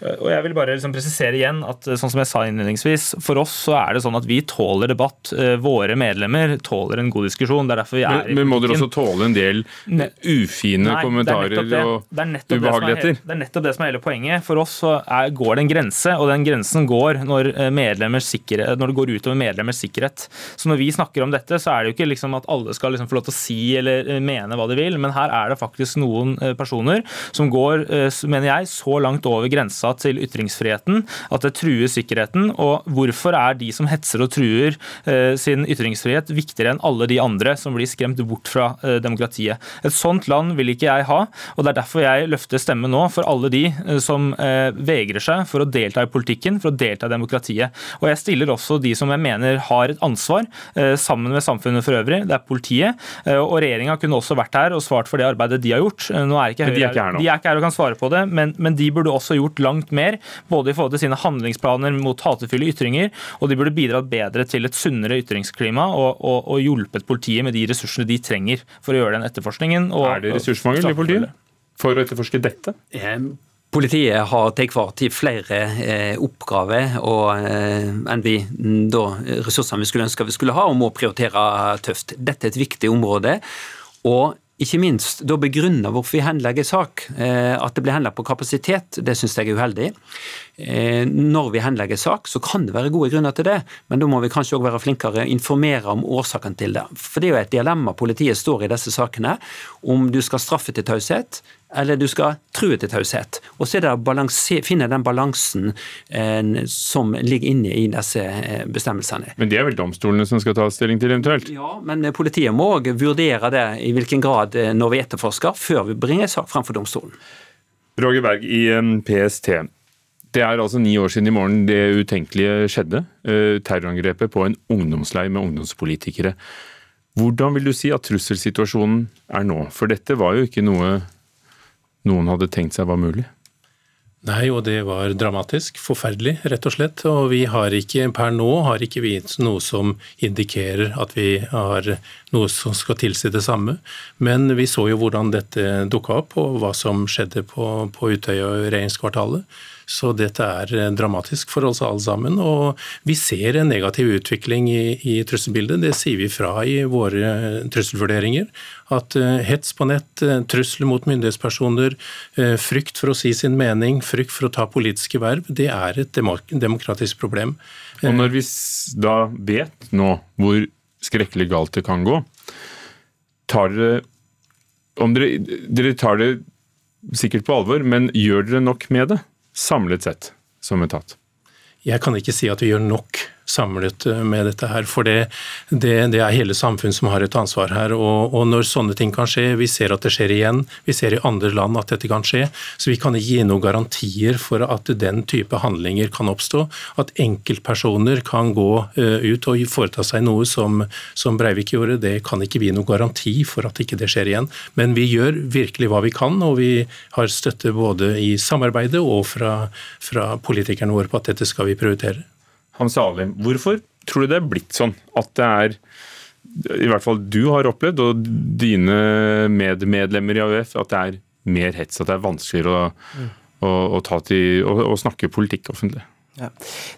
Eh, og jeg vil bare liksom presisere igjen at eh, sånn som jeg sa innledningsvis, for oss så er det sånn at vi tåler debatt. Eh, våre medlemmer tåler en god diskusjon. Det er derfor vi er men, men må dere også tåle en del ufine Nei, kommentarer og ubehageligheter? Det er nettopp det som er hele poenget. For oss så er, går det en grense, og den grensen går når, når, det går utover medlemmers sikkerhet. Så når vi snakker om dette, så er det jo ikke liksom at alle skal liksom få lov til å si eller mene hva de vil, men her er det faktisk noen personer som går, mener jeg, så langt over grensen grensa til ytringsfriheten, at det truer sikkerheten. Og hvorfor er de som hetser og truer eh, sin ytringsfrihet viktigere enn alle de andre som blir skremt bort fra eh, demokratiet? Et sånt land vil ikke jeg ha, og det er derfor jeg løfter stemmen nå for alle de eh, som vegrer seg for å delta i politikken, for å delta i demokratiet. Og jeg stiller også de som jeg mener har et ansvar, sammen med samfunnet for øvrig. Det er politiet. Og regjeringa kunne også vært her og svart for det arbeidet de har gjort. Nå er ikke Høyre, de er ikke her nå. De er ikke her og kan svare på det, men, men de burde også gjort gjort langt mer, både i forhold til sine handlingsplaner mot hatefulle ytringer, og de burde bidratt bedre til et sunnere ytringsklima og, og, og hjulpet politiet med de ressursene de trenger for å gjøre den etterforskningen. Og, er det ressursmangel i politiet for å etterforske dette? Politiet har til hver tid flere eh, oppgaver og, eh, enn vi da, ressursene vi skulle ønske vi skulle ha, og må prioritere tøft. Dette er et viktig område. og ikke minst da begrunne hvorfor vi henlegger sak. Eh, at det blir henlagt på kapasitet, det syns jeg er uheldig. Eh, når vi henlegger sak, så kan det være gode grunner til det, men da må vi kanskje også være flinkere å informere om årsaken til det. For det er jo et dilemma politiet står i disse sakene, om du skal straffe til taushet eller du skal true til taushet. Og så er det å finne den balansen eh, som ligger inne i disse eh, bestemmelsene. Men det er vel domstolene som skal ta stilling til eventuelt? Ja, men eh, politiet må òg vurdere det i hvilken grad eh, når vi etterforsker, før vi bringer sak frem for domstolen. Roger Berg i PST. Det er altså ni år siden i morgen det utenkelige skjedde. Terrorangrepet på en ungdomsleir med ungdomspolitikere. Hvordan vil du si at trusselsituasjonen er nå? For dette var jo ikke noe noen hadde tenkt seg var mulig? Nei, og det var dramatisk. Forferdelig, rett og slett. Og vi har ikke, per nå har ikke vi noe som indikerer at vi har noe som skal tilsi det samme. Men vi så jo hvordan dette dukka opp, og hva som skjedde på, på Utøya og regjeringskvartalet. Så dette er eh, dramatisk for oss alle sammen. Og vi ser en negativ utvikling i, i trusselbildet. Det sier vi fra i våre eh, trusselvurderinger. At uh, hets på nett, trusler mot myndighetspersoner, frykt for å si sin mening, frykt for å ta politiske verv, det er et demokratisk problem. Og når vi da vet nå hvor skrekkelig galt det kan gå, tar dere om dere, dere tar det sikkert på alvor, men gjør dere nok med det? Samlet sett som etat? Jeg kan ikke si at vi gjør nok samlet eh, med dette her. For det, det, det er hele samfunnet som har et ansvar her. Og, og, når sånne ting kan skje, vi ser at det skjer igjen, vi ser i andre land at dette kan skje, så vi kan ikke gi noen garantier for at den type handlinger kan oppstå. At enkeltpersoner kan gå uh, ut og foreta seg noe som, som Breivik gjorde, det kan ikke vi noen garanti for at ikke det skjer igjen. Men vi gjør virkelig hva vi kan, og vi har støtte både i samarbeidet og fra, fra politikerne våre på at dette skal vi prioritere. Hans Alim, hvorfor tror du det er blitt sånn at det er i hvert fall du har opplevd, og dine medmedlemmer i AUF, at det er mer hets, at det er vanskeligere å, mm. å, å, til, å snakke politikk offentlig? Ja.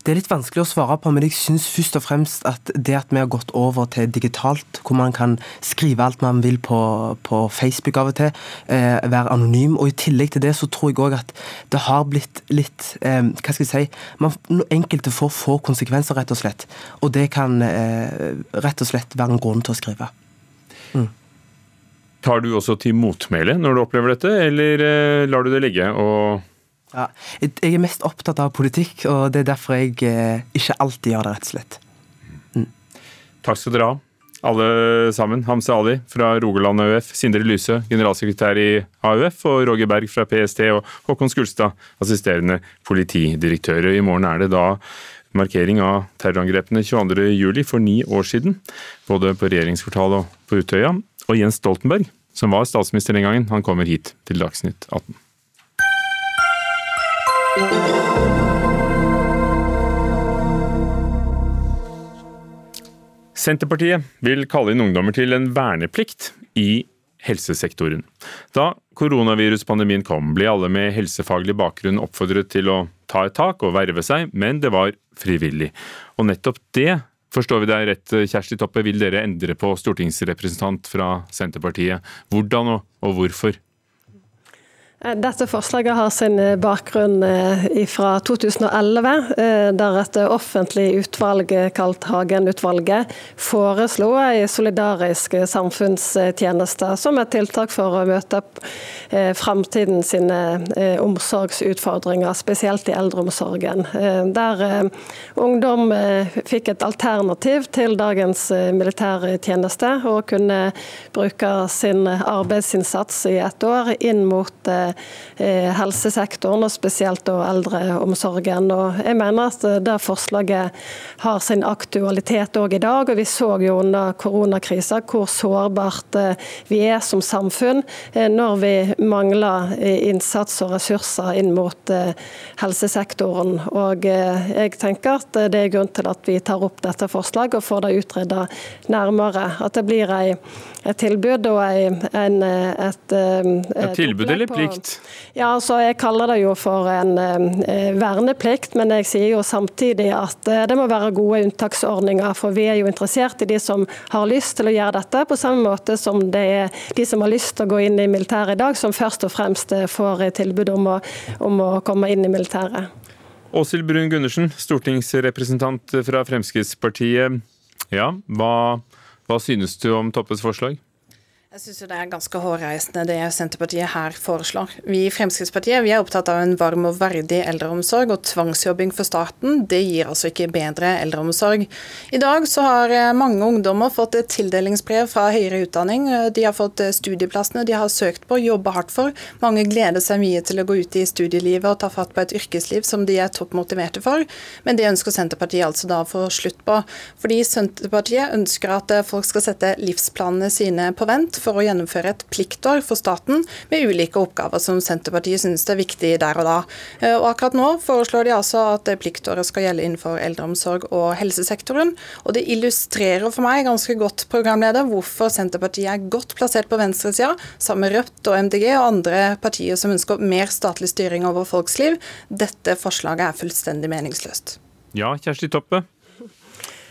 Det er litt vanskelig å svare på, men jeg syns først og fremst at det at vi har gått over til digitalt, hvor man kan skrive alt man vil på, på Facebook av og til, eh, være anonym, og i tillegg til det så tror jeg òg at det har blitt litt eh, Hva skal jeg si man, Enkelte får få konsekvenser, rett og slett. Og det kan eh, rett og slett være en grunn til å skrive. Mm. Tar du også til motmæle når du opplever dette, eller eh, lar du det ligge? og ja, jeg er mest opptatt av politikk, og det er derfor jeg eh, ikke alltid gjør det, rett og slett. Mm. Takk skal dere ha, alle sammen. Hamse Ali fra Rogaland AUF, Sindre Lyse, generalsekretær i AUF, og Roger Berg fra PST, og Håkon Skulstad, assisterende politidirektør. I morgen er det da markering av terrorangrepene 22.07. for ni år siden, både på regjeringskvartalet og på Utøya. Og Jens Stoltenberg, som var statsminister den gangen, han kommer hit til Dagsnytt 18. Senterpartiet vil kalle inn ungdommer til en verneplikt i helsesektoren. Da koronaviruspandemien kom, ble alle med helsefaglig bakgrunn oppfordret til å ta et tak og verve seg, men det var frivillig. Og nettopp det, forstår vi deg rett, Kjersti Toppe, vil dere endre på stortingsrepresentant fra Senterpartiet. Hvordan og, og hvorfor? Eh, dette forslaget har sin eh, bakgrunn eh, fra 2011, der et offentlig utvalg kalt Hagen-utvalget foreslo en solidarisk samfunnstjeneste som et tiltak for å møte framtiden sine omsorgsutfordringer, spesielt i eldreomsorgen. Der ungdom fikk et alternativ til dagens militærtjeneste og kunne bruke sin arbeidsinnsats i et år inn mot Eh, helsesektoren, og spesielt eldreomsorgen. Og jeg mener at det forslaget har sin aktualitet òg i dag. og Vi så jo under koronakrisa hvor sårbart eh, vi er som samfunn eh, når vi mangler innsats og ressurser inn mot helsesektoren. Og jeg tenker at det er grunn til at vi tar opp dette forslaget og får det utreda nærmere. At det blir ei, et tilbud og en, en, et, et, Tilbud eller plikt? Ja, altså Jeg kaller det jo for en eh, verneplikt, men jeg sier jo samtidig at eh, det må være gode unntaksordninger. For vi er jo interessert i de som har lyst til å gjøre dette, på samme måte som det er de som har lyst til å gå inn i militæret i dag, som først og fremst eh, får tilbud om å, om å komme inn i militæret. Åshild Brun Gundersen, stortingsrepresentant fra Fremskrittspartiet. Ja, hva, hva synes du om Toppes forslag? Jeg syns det er ganske hårreisende det Senterpartiet her foreslår. Vi i Fremskrittspartiet vi er opptatt av en varm og verdig eldreomsorg, og tvangsjobbing for staten det gir altså ikke bedre eldreomsorg. I dag så har eh, mange ungdommer fått et tildelingsbrev fra høyere utdanning. De har fått eh, studieplassene de har søkt på, jobba hardt for. Mange gleder seg mye til å gå ut i studielivet og ta fatt på et yrkesliv som de er topp motiverte for, men det ønsker Senterpartiet altså da å få slutt på. Fordi Senterpartiet ønsker at eh, folk skal sette livsplanene sine på vent for å gjennomføre et pliktår for staten med ulike oppgaver som Senterpartiet synes er viktig der og da. Eh, og akkurat nå foreslår de altså at pliktåret skal gjelde innenfor eldreomsorg og helsesektoren. Og det illustrerer for meg ganske godt programleder, hvorfor Senterpartiet er godt plassert på venstresida, sammen med Rødt og MDG og andre partier som ønsker mer statlig styring over folks liv. Dette forslaget er fullstendig meningsløst. Ja, Kjersti Toppe.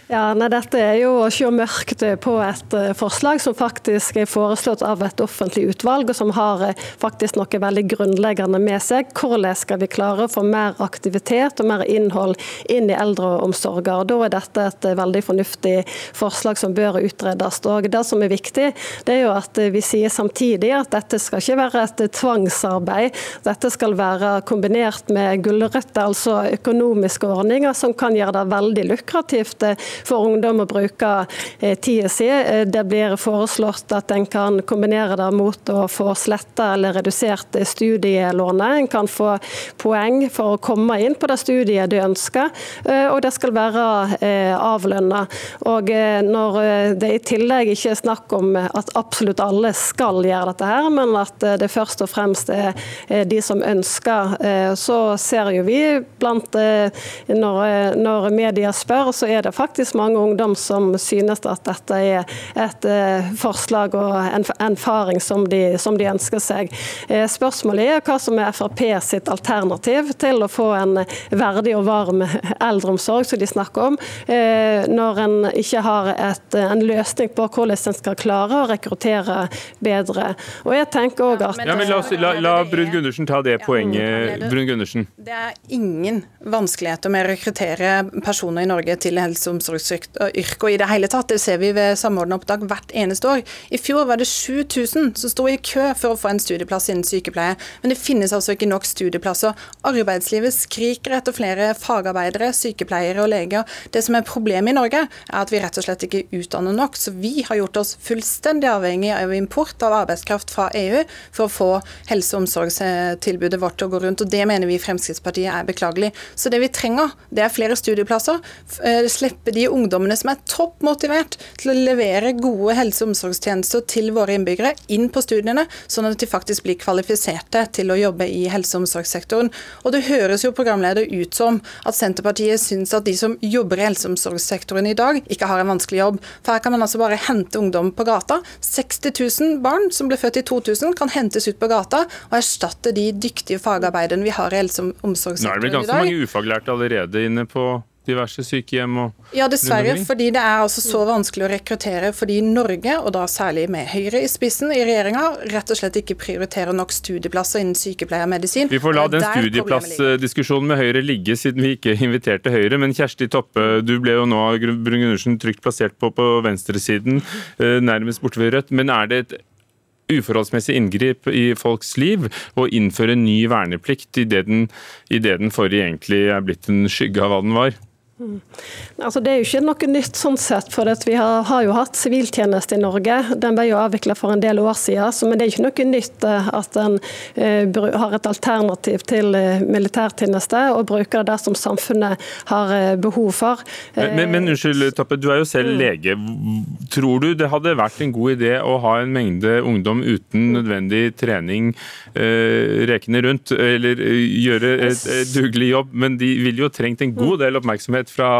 Ja, nei, Dette er jo å se mørkt på et uh, forslag som faktisk er foreslått av et offentlig utvalg, og som har uh, faktisk noe veldig grunnleggende med seg. Hvordan skal vi klare å få mer aktivitet og mer innhold inn i eldreomsorgen? Da er dette et uh, veldig fornuftig forslag som bør utredes. Og Det som er viktig, det er jo at vi sier samtidig at dette skal ikke være et tvangsarbeid. Dette skal være kombinert med gulrøtter, altså økonomiske ordninger som kan gjøre det veldig lukrativt for ungdom å bruke eh, tida si. Eh, det blir foreslått at en kan kombinere det mot å få sletta eller redusert studielånet. En kan få poeng for å komme inn på det studiet du ønsker, eh, og det skal være avlønna. Og når det i tillegg ikke er snakk om at absolutt alle skal gjøre dette her, men at det først og fremst er de som ønsker, så ser jo vi blant når, når media spør, så er det faktisk faktisk mange ungdom som synes at dette er et eh, forslag og en erfaring som de, som de ønsker seg. Eh, spørsmålet er hva som er Frp sitt alternativ til å få en verdig og varm eldreomsorg, som de snakker om, eh, når en ikke har et, en løsning på hvordan en skal klare å rekruttere bedre. Og jeg tenker også at... Ja, men La, la, la Brun Gundersen ta det poenget. Brun Gundersen. Det er ingen vanskeligheter med å rekruttere personer i Norge til helse- og omsorg og i det hele tatt. Det ser vi ved Samordna opptak hvert eneste år. I fjor var det 7000 som sto i kø for å få en studieplass innen sykepleie, men det finnes altså ikke nok studieplasser. Arbeidslivet skriker etter flere fagarbeidere, sykepleiere og leger. Det som er problemet i Norge, er at vi rett og slett ikke utdanner nok. Så vi har gjort oss fullstendig avhengig av import av arbeidskraft fra EU for å få helse- og omsorgstilbudet vårt til å gå rundt. og Det mener vi Fremskrittspartiet er beklagelig. Så det vi trenger, det er flere studieplasser. Slippe de ungdommene som er topp motivert til å levere gode helse- og omsorgstjenester til våre innbyggere, inn på studiene, sånn at de faktisk blir kvalifiserte til å jobbe i helse- og omsorgssektoren. Og Det høres jo programleder ut som at Senterpartiet syns at de som jobber i helse- og omsorgssektoren i dag, ikke har en vanskelig jobb. For her kan man altså bare hente ungdom på gata. 60 000 barn som ble født i 2000 kan hentes ut på gata og erstatte de dyktige fagarbeiderne vi har i helse- og omsorgssektoren i dag. Nå er det vel ganske mange ufaglærte allerede inne på diverse sykehjem og Ja, dessverre. Fordi det er altså så vanskelig å rekruttere. Fordi Norge, og da særlig med Høyre i spissen i regjeringa, rett og slett ikke prioriterer nok studieplasser innen sykepleie og medisin. Vi får la den studieplassdiskusjonen med Høyre ligge, siden vi ikke inviterte Høyre. Men Kjersti Toppe, du ble jo nå av Brun-Gundersen trygt plassert på på venstresiden, eh, nærmest borte ved Rødt. Men er det et uforholdsmessig inngrip i folks liv å innføre ny verneplikt idet den, i det den forrige egentlig er blitt en skygge av hva den var? Mm. Altså, det er jo ikke noe nytt sånn sett, for vi har, har, jo hatt siviltjeneste i Norge. Den ble jo avvikla for en del år siden, så, men det er ikke noe nytt eh, at en uh, har et alternativ til uh, militærtjeneste og bruker det som samfunnet har uh, behov for. Men, men, men unnskyld, Tappe, du er jo selv lege. Tror du det hadde vært en god idé å ha en mengde ungdom uten nødvendig trening rekende rundt, eller gjøre et, et dugelig jobb, men de ville jo trengt en god del oppmerksomhet fra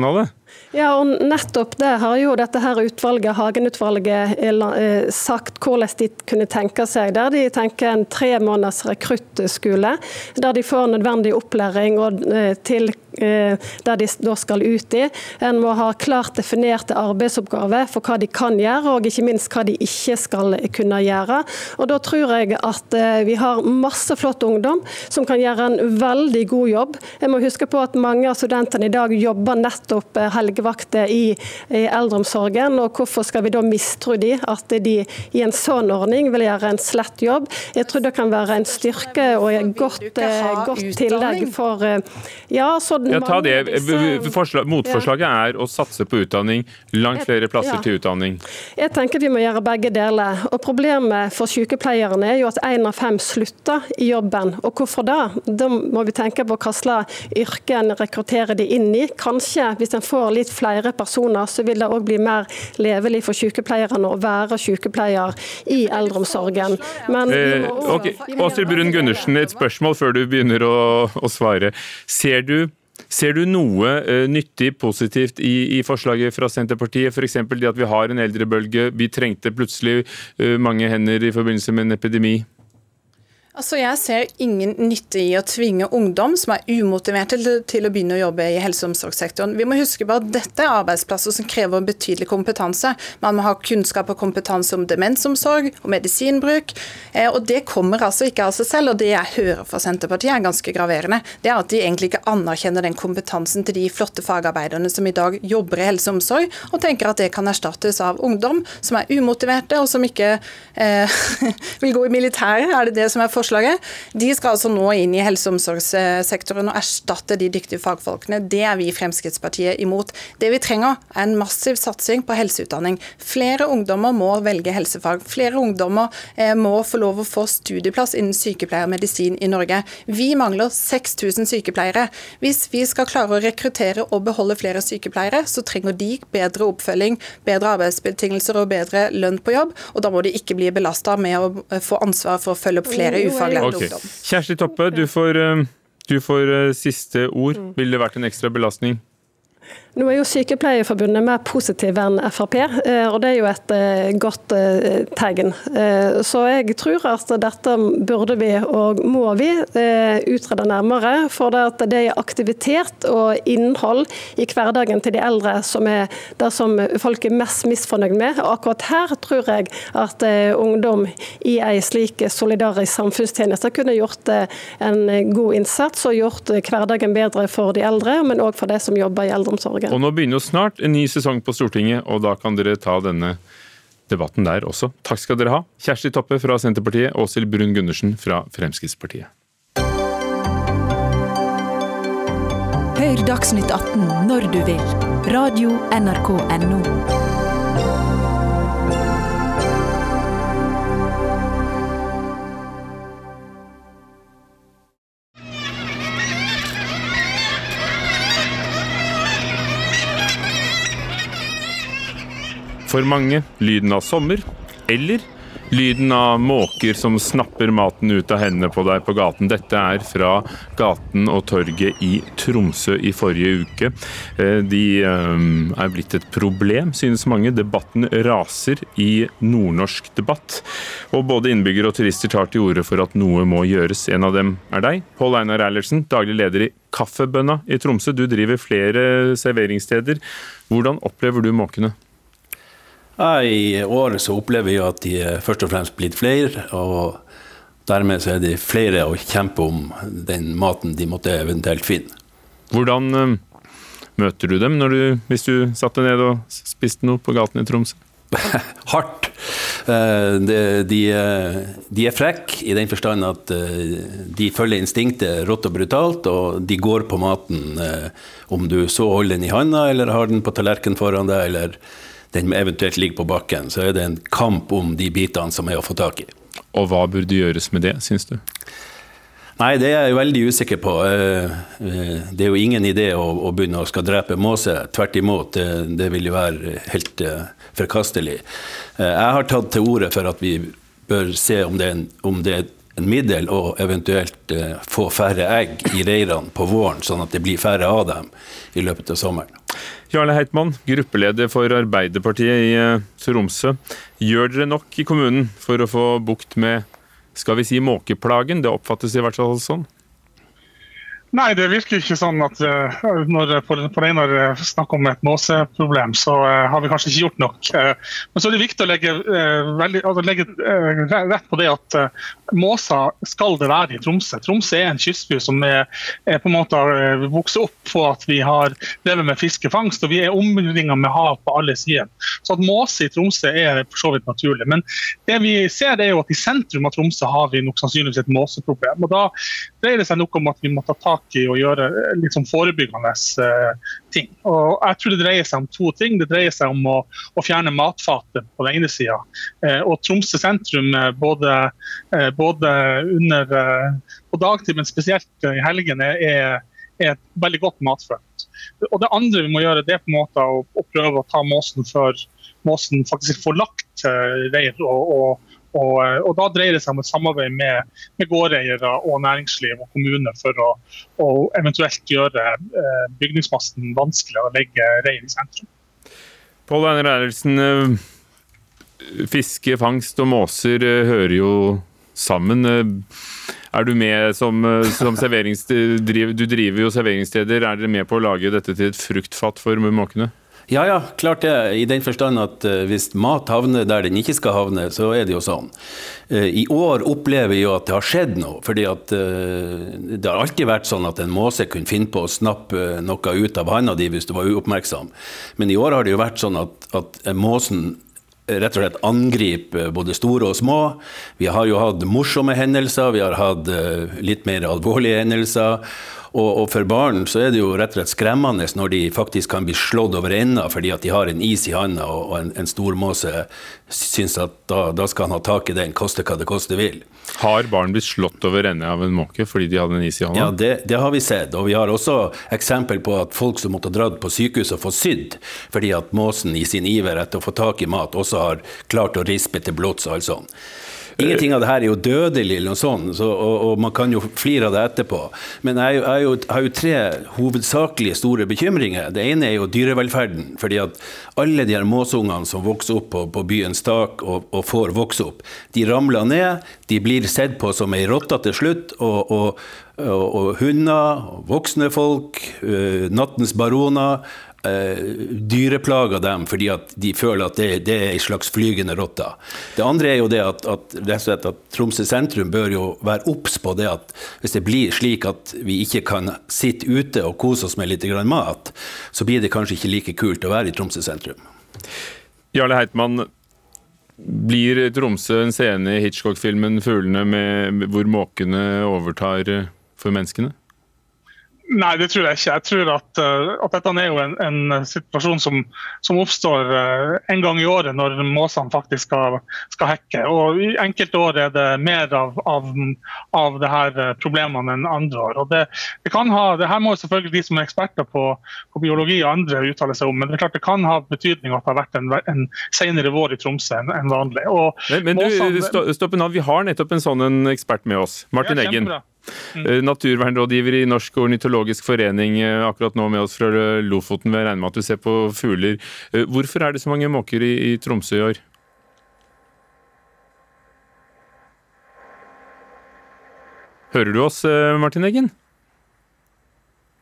fagpersonalet? Ja, og nettopp det har jo dette her utvalget, Hagen-utvalget sagt hvordan de kunne tenke seg. Der de tenker en tre måneders rekruttskole, der de får nødvendig opplæring og til der de da skal ut i. En må ha klart definerte arbeidsoppgaver for hva de kan gjøre, og ikke minst hva de ikke skal kunne gjøre. Og Da tror jeg at vi har masse flott ungdom som kan gjøre en veldig god jobb. Jeg må huske på at mange av studentene i dag jobber nettopp helgevakter i, i eldreomsorgen. og Hvorfor skal vi da mistro de at de i en sånn ordning vil gjøre en slett jobb? Jeg tror det kan være en styrke og et godt, godt tillegg for ja, så ja, ta det. Forslag, motforslaget er å satse på utdanning. Langt flere plasser ja. til utdanning. Jeg tenker vi må gjøre begge deler. Og Problemet for sykepleierne er jo at én av fem slutter i jobben. Og hvorfor da? Da må vi tenke på hva slags yrke en rekrutterer de inn i. Kanskje hvis en får litt flere personer, så vil det òg bli mer levelig for sykepleierne å være sykepleier i eldreomsorgen. Men eh, okay. Åshild Brun Gundersen, et spørsmål før du begynner å, å svare. Ser du Ser du noe uh, nyttig, positivt i, i, forslaget fra Senterpartiet? F.eks. det at vi har en eldrebølge. Vi trengte plutselig uh, mange hender i forbindelse med en epidemi. Altså, Jeg ser ingen nytte i å tvinge ungdom som er umotiverte til, å begynne å jobbe i helse- og omsorgssektoren. Vi må huske på at dette er arbeidsplasser som krever betydelig kompetanse. Man må ha kunnskap og kompetanse om demensomsorg og medisinbruk. Eh, og Det kommer altså ikke av seg selv. og Det jeg hører fra Senterpartiet er ganske graverende. Det er at de egentlig ikke anerkjenner den kompetansen til de flotte fagarbeiderne som i dag jobber i helse og omsorg, og tenker at det kan erstattes av ungdom som er umotiverte og som ikke eh, vil gå i militæret. Er det det som er forslaget? De skal altså nå inn i helse- og omsorgssektoren og erstatte de dyktige fagfolkene. Det er vi i Fremskrittspartiet imot. Det vi trenger er en massiv satsing på helseutdanning. Flere ungdommer må velge helsefag. Flere ungdommer eh, må få lov å få studieplass innen sykepleier og medisin i Norge. Vi mangler 6000 sykepleiere. Hvis vi skal klare å rekruttere og beholde flere sykepleiere, så trenger de bedre oppfølging, bedre arbeidsbetingelser og bedre lønn på jobb. Og da må de ikke bli belasta med å få ansvar for å følge opp flere ufaglært Okay. ungdom. Kjersti Toppe, du får, eh, du får eh, siste ord. Ville det vært en ekstra belastning? Nå er jo Sykepleierforbundet mer positive enn Frp, eh, og det er jo et eh, godt eh, tegn. Så jeg tror at dette burde vi og må vi utrede nærmere. For det er aktivitet og innhold i hverdagen til de eldre som er det som folk er mest misfornøyd med. Og akkurat her tror jeg at ungdom i en slik solidarisk samfunnstjeneste kunne gjort en god innsats og gjort hverdagen bedre for de eldre, men òg for de som jobber i eldreomsorgen. Norge. Og nå begynner jo snart en ny sesong på Stortinget, og da kan dere ta denne debatten der også. Takk skal dere ha. Kjersti Toppe fra Senterpartiet, Åshild Brun Gundersen fra Fremskrittspartiet. Hør Dagsnytt 18 når du vil. Radio NRK Radio.nrk.no. For mange lyden av sommer, eller lyden av måker som snapper maten ut av hendene på deg på gaten. Dette er fra gaten og torget i Tromsø i forrige uke. Eh, de eh, er blitt et problem, synes mange. Debatten raser i nordnorsk debatt. Og både innbyggere og turister tar til orde for at noe må gjøres. En av dem er deg, Pål Einar Eilertsen, daglig leder i Kaffebønna i Tromsø. Du driver flere serveringssteder. Hvordan opplever du måkene? I år så opplever vi at de er først og fremst blitt flere. og Dermed så er det flere å kjempe om den maten de måtte eventuelt finne. Hvordan uh, møter du dem du, hvis du satte ned og spiste noe på gaten i Tromsø? Hardt. Uh, de, de, de, er frekke i den forstand at de følger instinktet rått og brutalt, og de går på maten om du så holder den i handa eller har den på tallerkenen foran deg. eller den eventuelt ligger på bakken, så er det en kamp om de bitene som er å få tak i. Og hva burde gjøres med det, syns du? Nei, det er jeg veldig usikker på. Eh, eh, det er jo ingen idé å, begynne å skal drepe måse. Tvert imot, det, vil jo være helt eh, forkastelig. Jeg har tatt til orde for at vi bør se om det er en, om det er en middel å eventuelt få færre egg i reirene på våren, sånn at det blir færre av dem i løpet av sommeren. Jarle Heitmann, gruppeleder for Arbeiderpartiet i eh, Tromsø. Gjør dere nok i kommunen for å få bukt med skal vi si måkeplagen? Det oppfattes i hvert fall sånn? Nei, det virker ikke sånn at uh, når Reinar snakker om et måseproblem, så uh, har vi kanskje ikke gjort nok. Uh, men så er det viktig å legge, veldig, altså legge rett på det at måser skal det være i Tromsø. Tromsø er en kystby som er, er på en måte har vokst opp på at vi har drevet med fiskefangst, og vi er omringa med hav på alle sider. Så at måse i Tromsø er for så vidt naturlig. Men det vi ser er jo at i sentrum av Tromsø har vi nok sannsynligvis et måseproblem. og Da dreier det seg noe om at vi må ta tak tak i å gjøre sånn forebyggende eh, ting. Og jeg tror Det dreier seg om to ting. Det dreier seg om å, å fjerne matfatet på den ene sida. Eh, og Tromsø sentrum, både, både under, på dagtid, men spesielt i helgene, er, er et veldig godt matfelt. Og det andre vi må gjøre, det er på en måte å, å prøve å ta måsen før måsen faktisk får lagt reir. og, og og, eh, og, Da dreier det seg om et samarbeid med, med gårdeiere og næringsliv og kommune for å, å eventuelt gjøre eh, bygningsmassen vanskeligere å legge rein i sentrum. Pål Einar Eilertsen, eh, fiske, fangst og måser hører jo sammen. Er du med som, som serveringssteder? Du driver jo serveringssteder. Er dere med på å lage dette til et fruktfat for måkene? Ja, ja, klart det. I den forstand at uh, hvis mat havner der den ikke skal havne, så er det jo sånn. Uh, I år opplever vi jo at det har skjedd noe. fordi at uh, det har alltid vært sånn at en måse kunne finne på å snappe noe ut av handa di hvis du var uoppmerksom. Men i år har det jo vært sånn at, at måsen rett og slett angriper både store og små. Vi har jo hatt morsomme hendelser, vi har hatt litt mer alvorlige hendelser. Og, og, for barn så er det jo rett og slett skremmende når de faktisk kan bli slått over ende fordi at de har en is i handa og, og en, en stormåse syns at da, da, skal han ha tak i den, koste hva det koste vil. Har barn blitt slått over ende av en måke fordi de hadde en is i handa? Ja, det, det, har vi sett. Og vi har også eksempel på at folk som måtte ha dratt på sykehuset og få sydd fordi at måsen i sin iver etter å få tak i mat også har klart å rispe til blods og alt sånt. Ingenting av det her er jo dødelig, eller noe sånt, så, og, og, man kan jo flire av det etterpå. Men jeg, jeg, jeg, har jo tre hovedsakelige store bekymringer. Det ene er jo dyrevelferden. fordi at alle de her måsungene som vokser opp på, på byens tak og, og, får vokse opp, de ramler ned. De blir sett på som ei rotte til slutt. og, og og, hunder, voksne folk, uh, nattens baroner. Eh, dyreplager dem fordi at de føler at det, det er en slags flygende rotte. Det andre er jo det at, at, at Tromsø sentrum bør jo være obs på det at hvis det blir slik at vi ikke kan sitte ute og kose oss med litt mat, så blir det kanskje ikke like kult å være i Tromsø sentrum. Jarle Heitmann, blir Tromsø en scene i Hitchcock-filmen 'Fuglene', med, hvor måkene overtar for menneskene? Nei, det tror jeg ikke. Jeg tror at, uh, at dette er jo en, en situasjon som, som oppstår uh, en gang i året når måsene faktisk skal, skal, hekke. Og I enkelte år er det mer av, av, av det her eh, problemene enn andre år. Og det, det, kan ha, det her må selvfølgelig de som er eksperter på, på, biologi og andre uttale seg om, men det er klart det kan ha betydning at det har vært en, en senere vår i Tromsø enn en vanlig. Og men, men måsene, du, stopp av, Vi har nettopp en sånn en ekspert med oss. Martin ja, Eggen. Mm. Eh, naturvernrådgiver i Norsk ornitologisk forening, eh, akkurat nå med oss fra Lofoten. Jeg regner med at du ser på fugler. Eh, hvorfor er det så mange måker i, Tromsø i år? Hører du oss, Martin Eggen?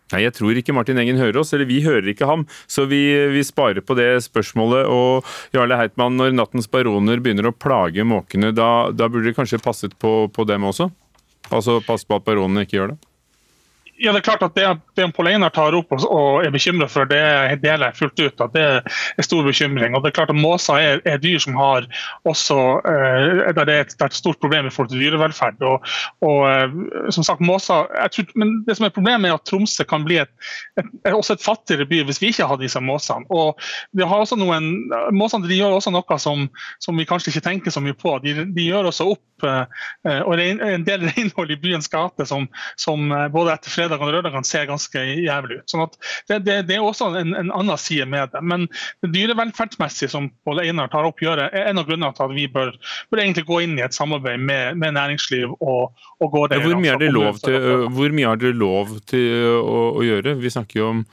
Nei, jeg tror ikke Martin Engen hører oss, eller vi hører ikke ham. Så vi, vi sparer på det spørsmålet. Og Jarle Heitmann, når nattens baroner begynner å plage måkene, da, da burde det kanskje passet på, på dem også? Altså pass på at baronene ikke gjør det? Ja, det er klart at Det, det Einar tar opp og, og er bekymret for, det deler jeg fullt ut. at Det er stor bekymring. Og det er klart at Måser er, er dyr som har også, eh, der det er et, det er et stort problem i forhold til dyrevelferd. og, og eh, som sagt, måser, tror, men Det som er problemet er at Tromsø kan bli et, et, også et fattigere by hvis vi ikke har disse måsene. Og vi har også noen, Måsene de gjør også noe som, som vi kanskje ikke tenker så mye på. De, de gjør også opp eh, og en del renhold i byens gate som, som både etter fredag fredagene og lørdagene ser ganske jævlig ut. Sånn at det, det, det er også en, en, annen side med det. Men det dyrevelferdsmessige som Pål Einar tar opp, gjør, er en av grunnene til at vi bør, bør egentlig gå inn i et samarbeid med, med næringsliv og, og gå der. Hvor mye er det lov til, hvor mye er det lov til å, å gjøre? Vi snakker jo om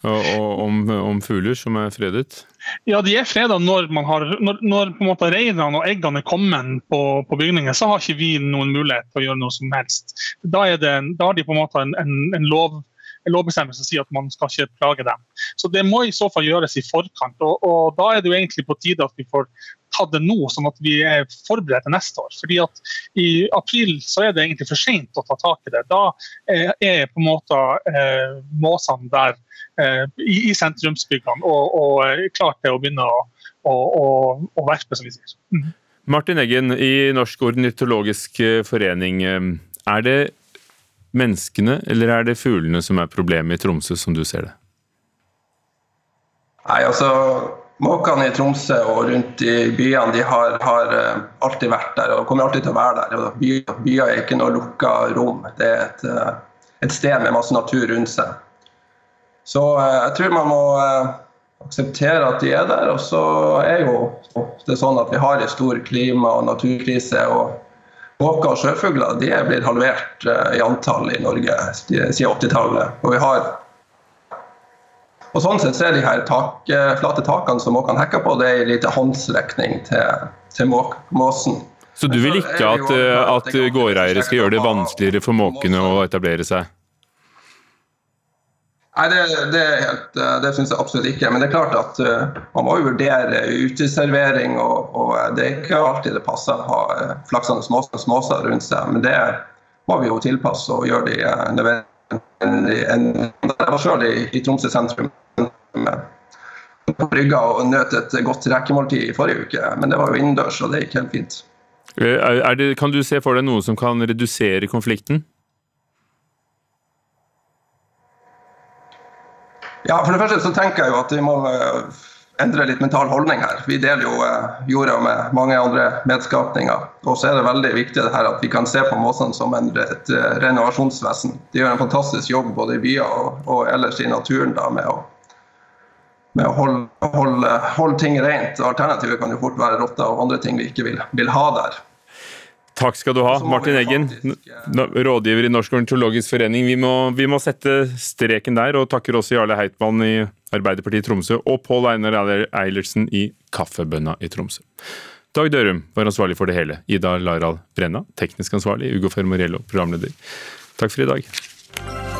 om, om, fugler som er fredet? Ja, de er freda når, har, når, når på en måte reinene og eggene er kommet på, på, bygningen. Så har ikke vi noen mulighet til å gjøre noe som helst. Da, det, da har de på en måte en, en, en lov en lovbestemmelse som sier at man skal ikke plage dem. Så Det må i så fall gjøres i forkant. og, og Da er det jo egentlig på tide at vi får tatt det nå, sånn at vi er forberedt til neste år. Fordi at I april så er det egentlig for sent å ta tak i det. Da er på en måte eh, måsene der eh, i, i sentrumsbyggene og, og klar til å begynne å, å, å, å verpe, som vi sier. Mm. Martin Eggen i Norsk ornitologisk forening. Eh, er det menneskene eller er det fuglene som er problemet i Tromsø, som du ser det? Nei, altså Måkene i Tromsø og rundt i byene de har, har, eh, alltid vært der og kommer alltid til å være der. Byer, byer er ikke noe lukka rom. Det er et, eh, et, sted med masse natur rundt seg. Så eh, jeg tror man må akseptere at de er der. Og så er jo det sånn at vi har en stor klima- og naturkrise. og Måker og sjøfugler de er blitt halvert i antall i Norge siden 80-tallet. Og vi har og Sånn sett er de her tak, eh, flate takene som måkene hekker på, det er en liten håndsrekning til, til måsen. Så du vil ikke at, eh, at gårdeiere skal gjøre det vanskeligere for måkene å etablere seg? Nei, det, det, eh, det syns jeg absolutt ikke. Men det er klart at uh, man må jo vurdere uteservering. Og, og, det er ikke alltid det passer å ha flaksende småser rundt seg. Men det må vi jo tilpasse og gjøre de nødvendige Jeg var sjøl i, i Tromsø sentrum på brygga og nøt et godt rekemåltid i forrige uke. Men det var jo innendørs, og det gikk helt fint. Eh, det, kan du se for deg noe som kan redusere konflikten? Ja, for det første så tenker jeg jo at vi må eh, endre litt mental holdning her. Vi deler jo eh, jorda med mange andre medskapninger. Og så er det veldig viktig det her at vi kan se på måsene som en, et renovasjonsvesen. De gjør en fantastisk jobb både i byer og, og ellers i naturen da, med å med å holde, holde, holde, ting rent. Alternativet kan jo fort være rotter og andre ting vi ikke vil, vil ha der. Takk skal du ha, Martin Eggen, rådgiver i Norsk ornitologisk forening. Vi må, vi må, sette streken der, og takker også Jarle Heitmann i Arbeiderpartiet i Tromsø og Pål Einar Eilertsen i Kaffebønna i Tromsø. Dag Dørum var ansvarlig for det hele. Ida Laral Brenna, teknisk ansvarlig. Ugo Fermorello, programleder. Takk for i dag.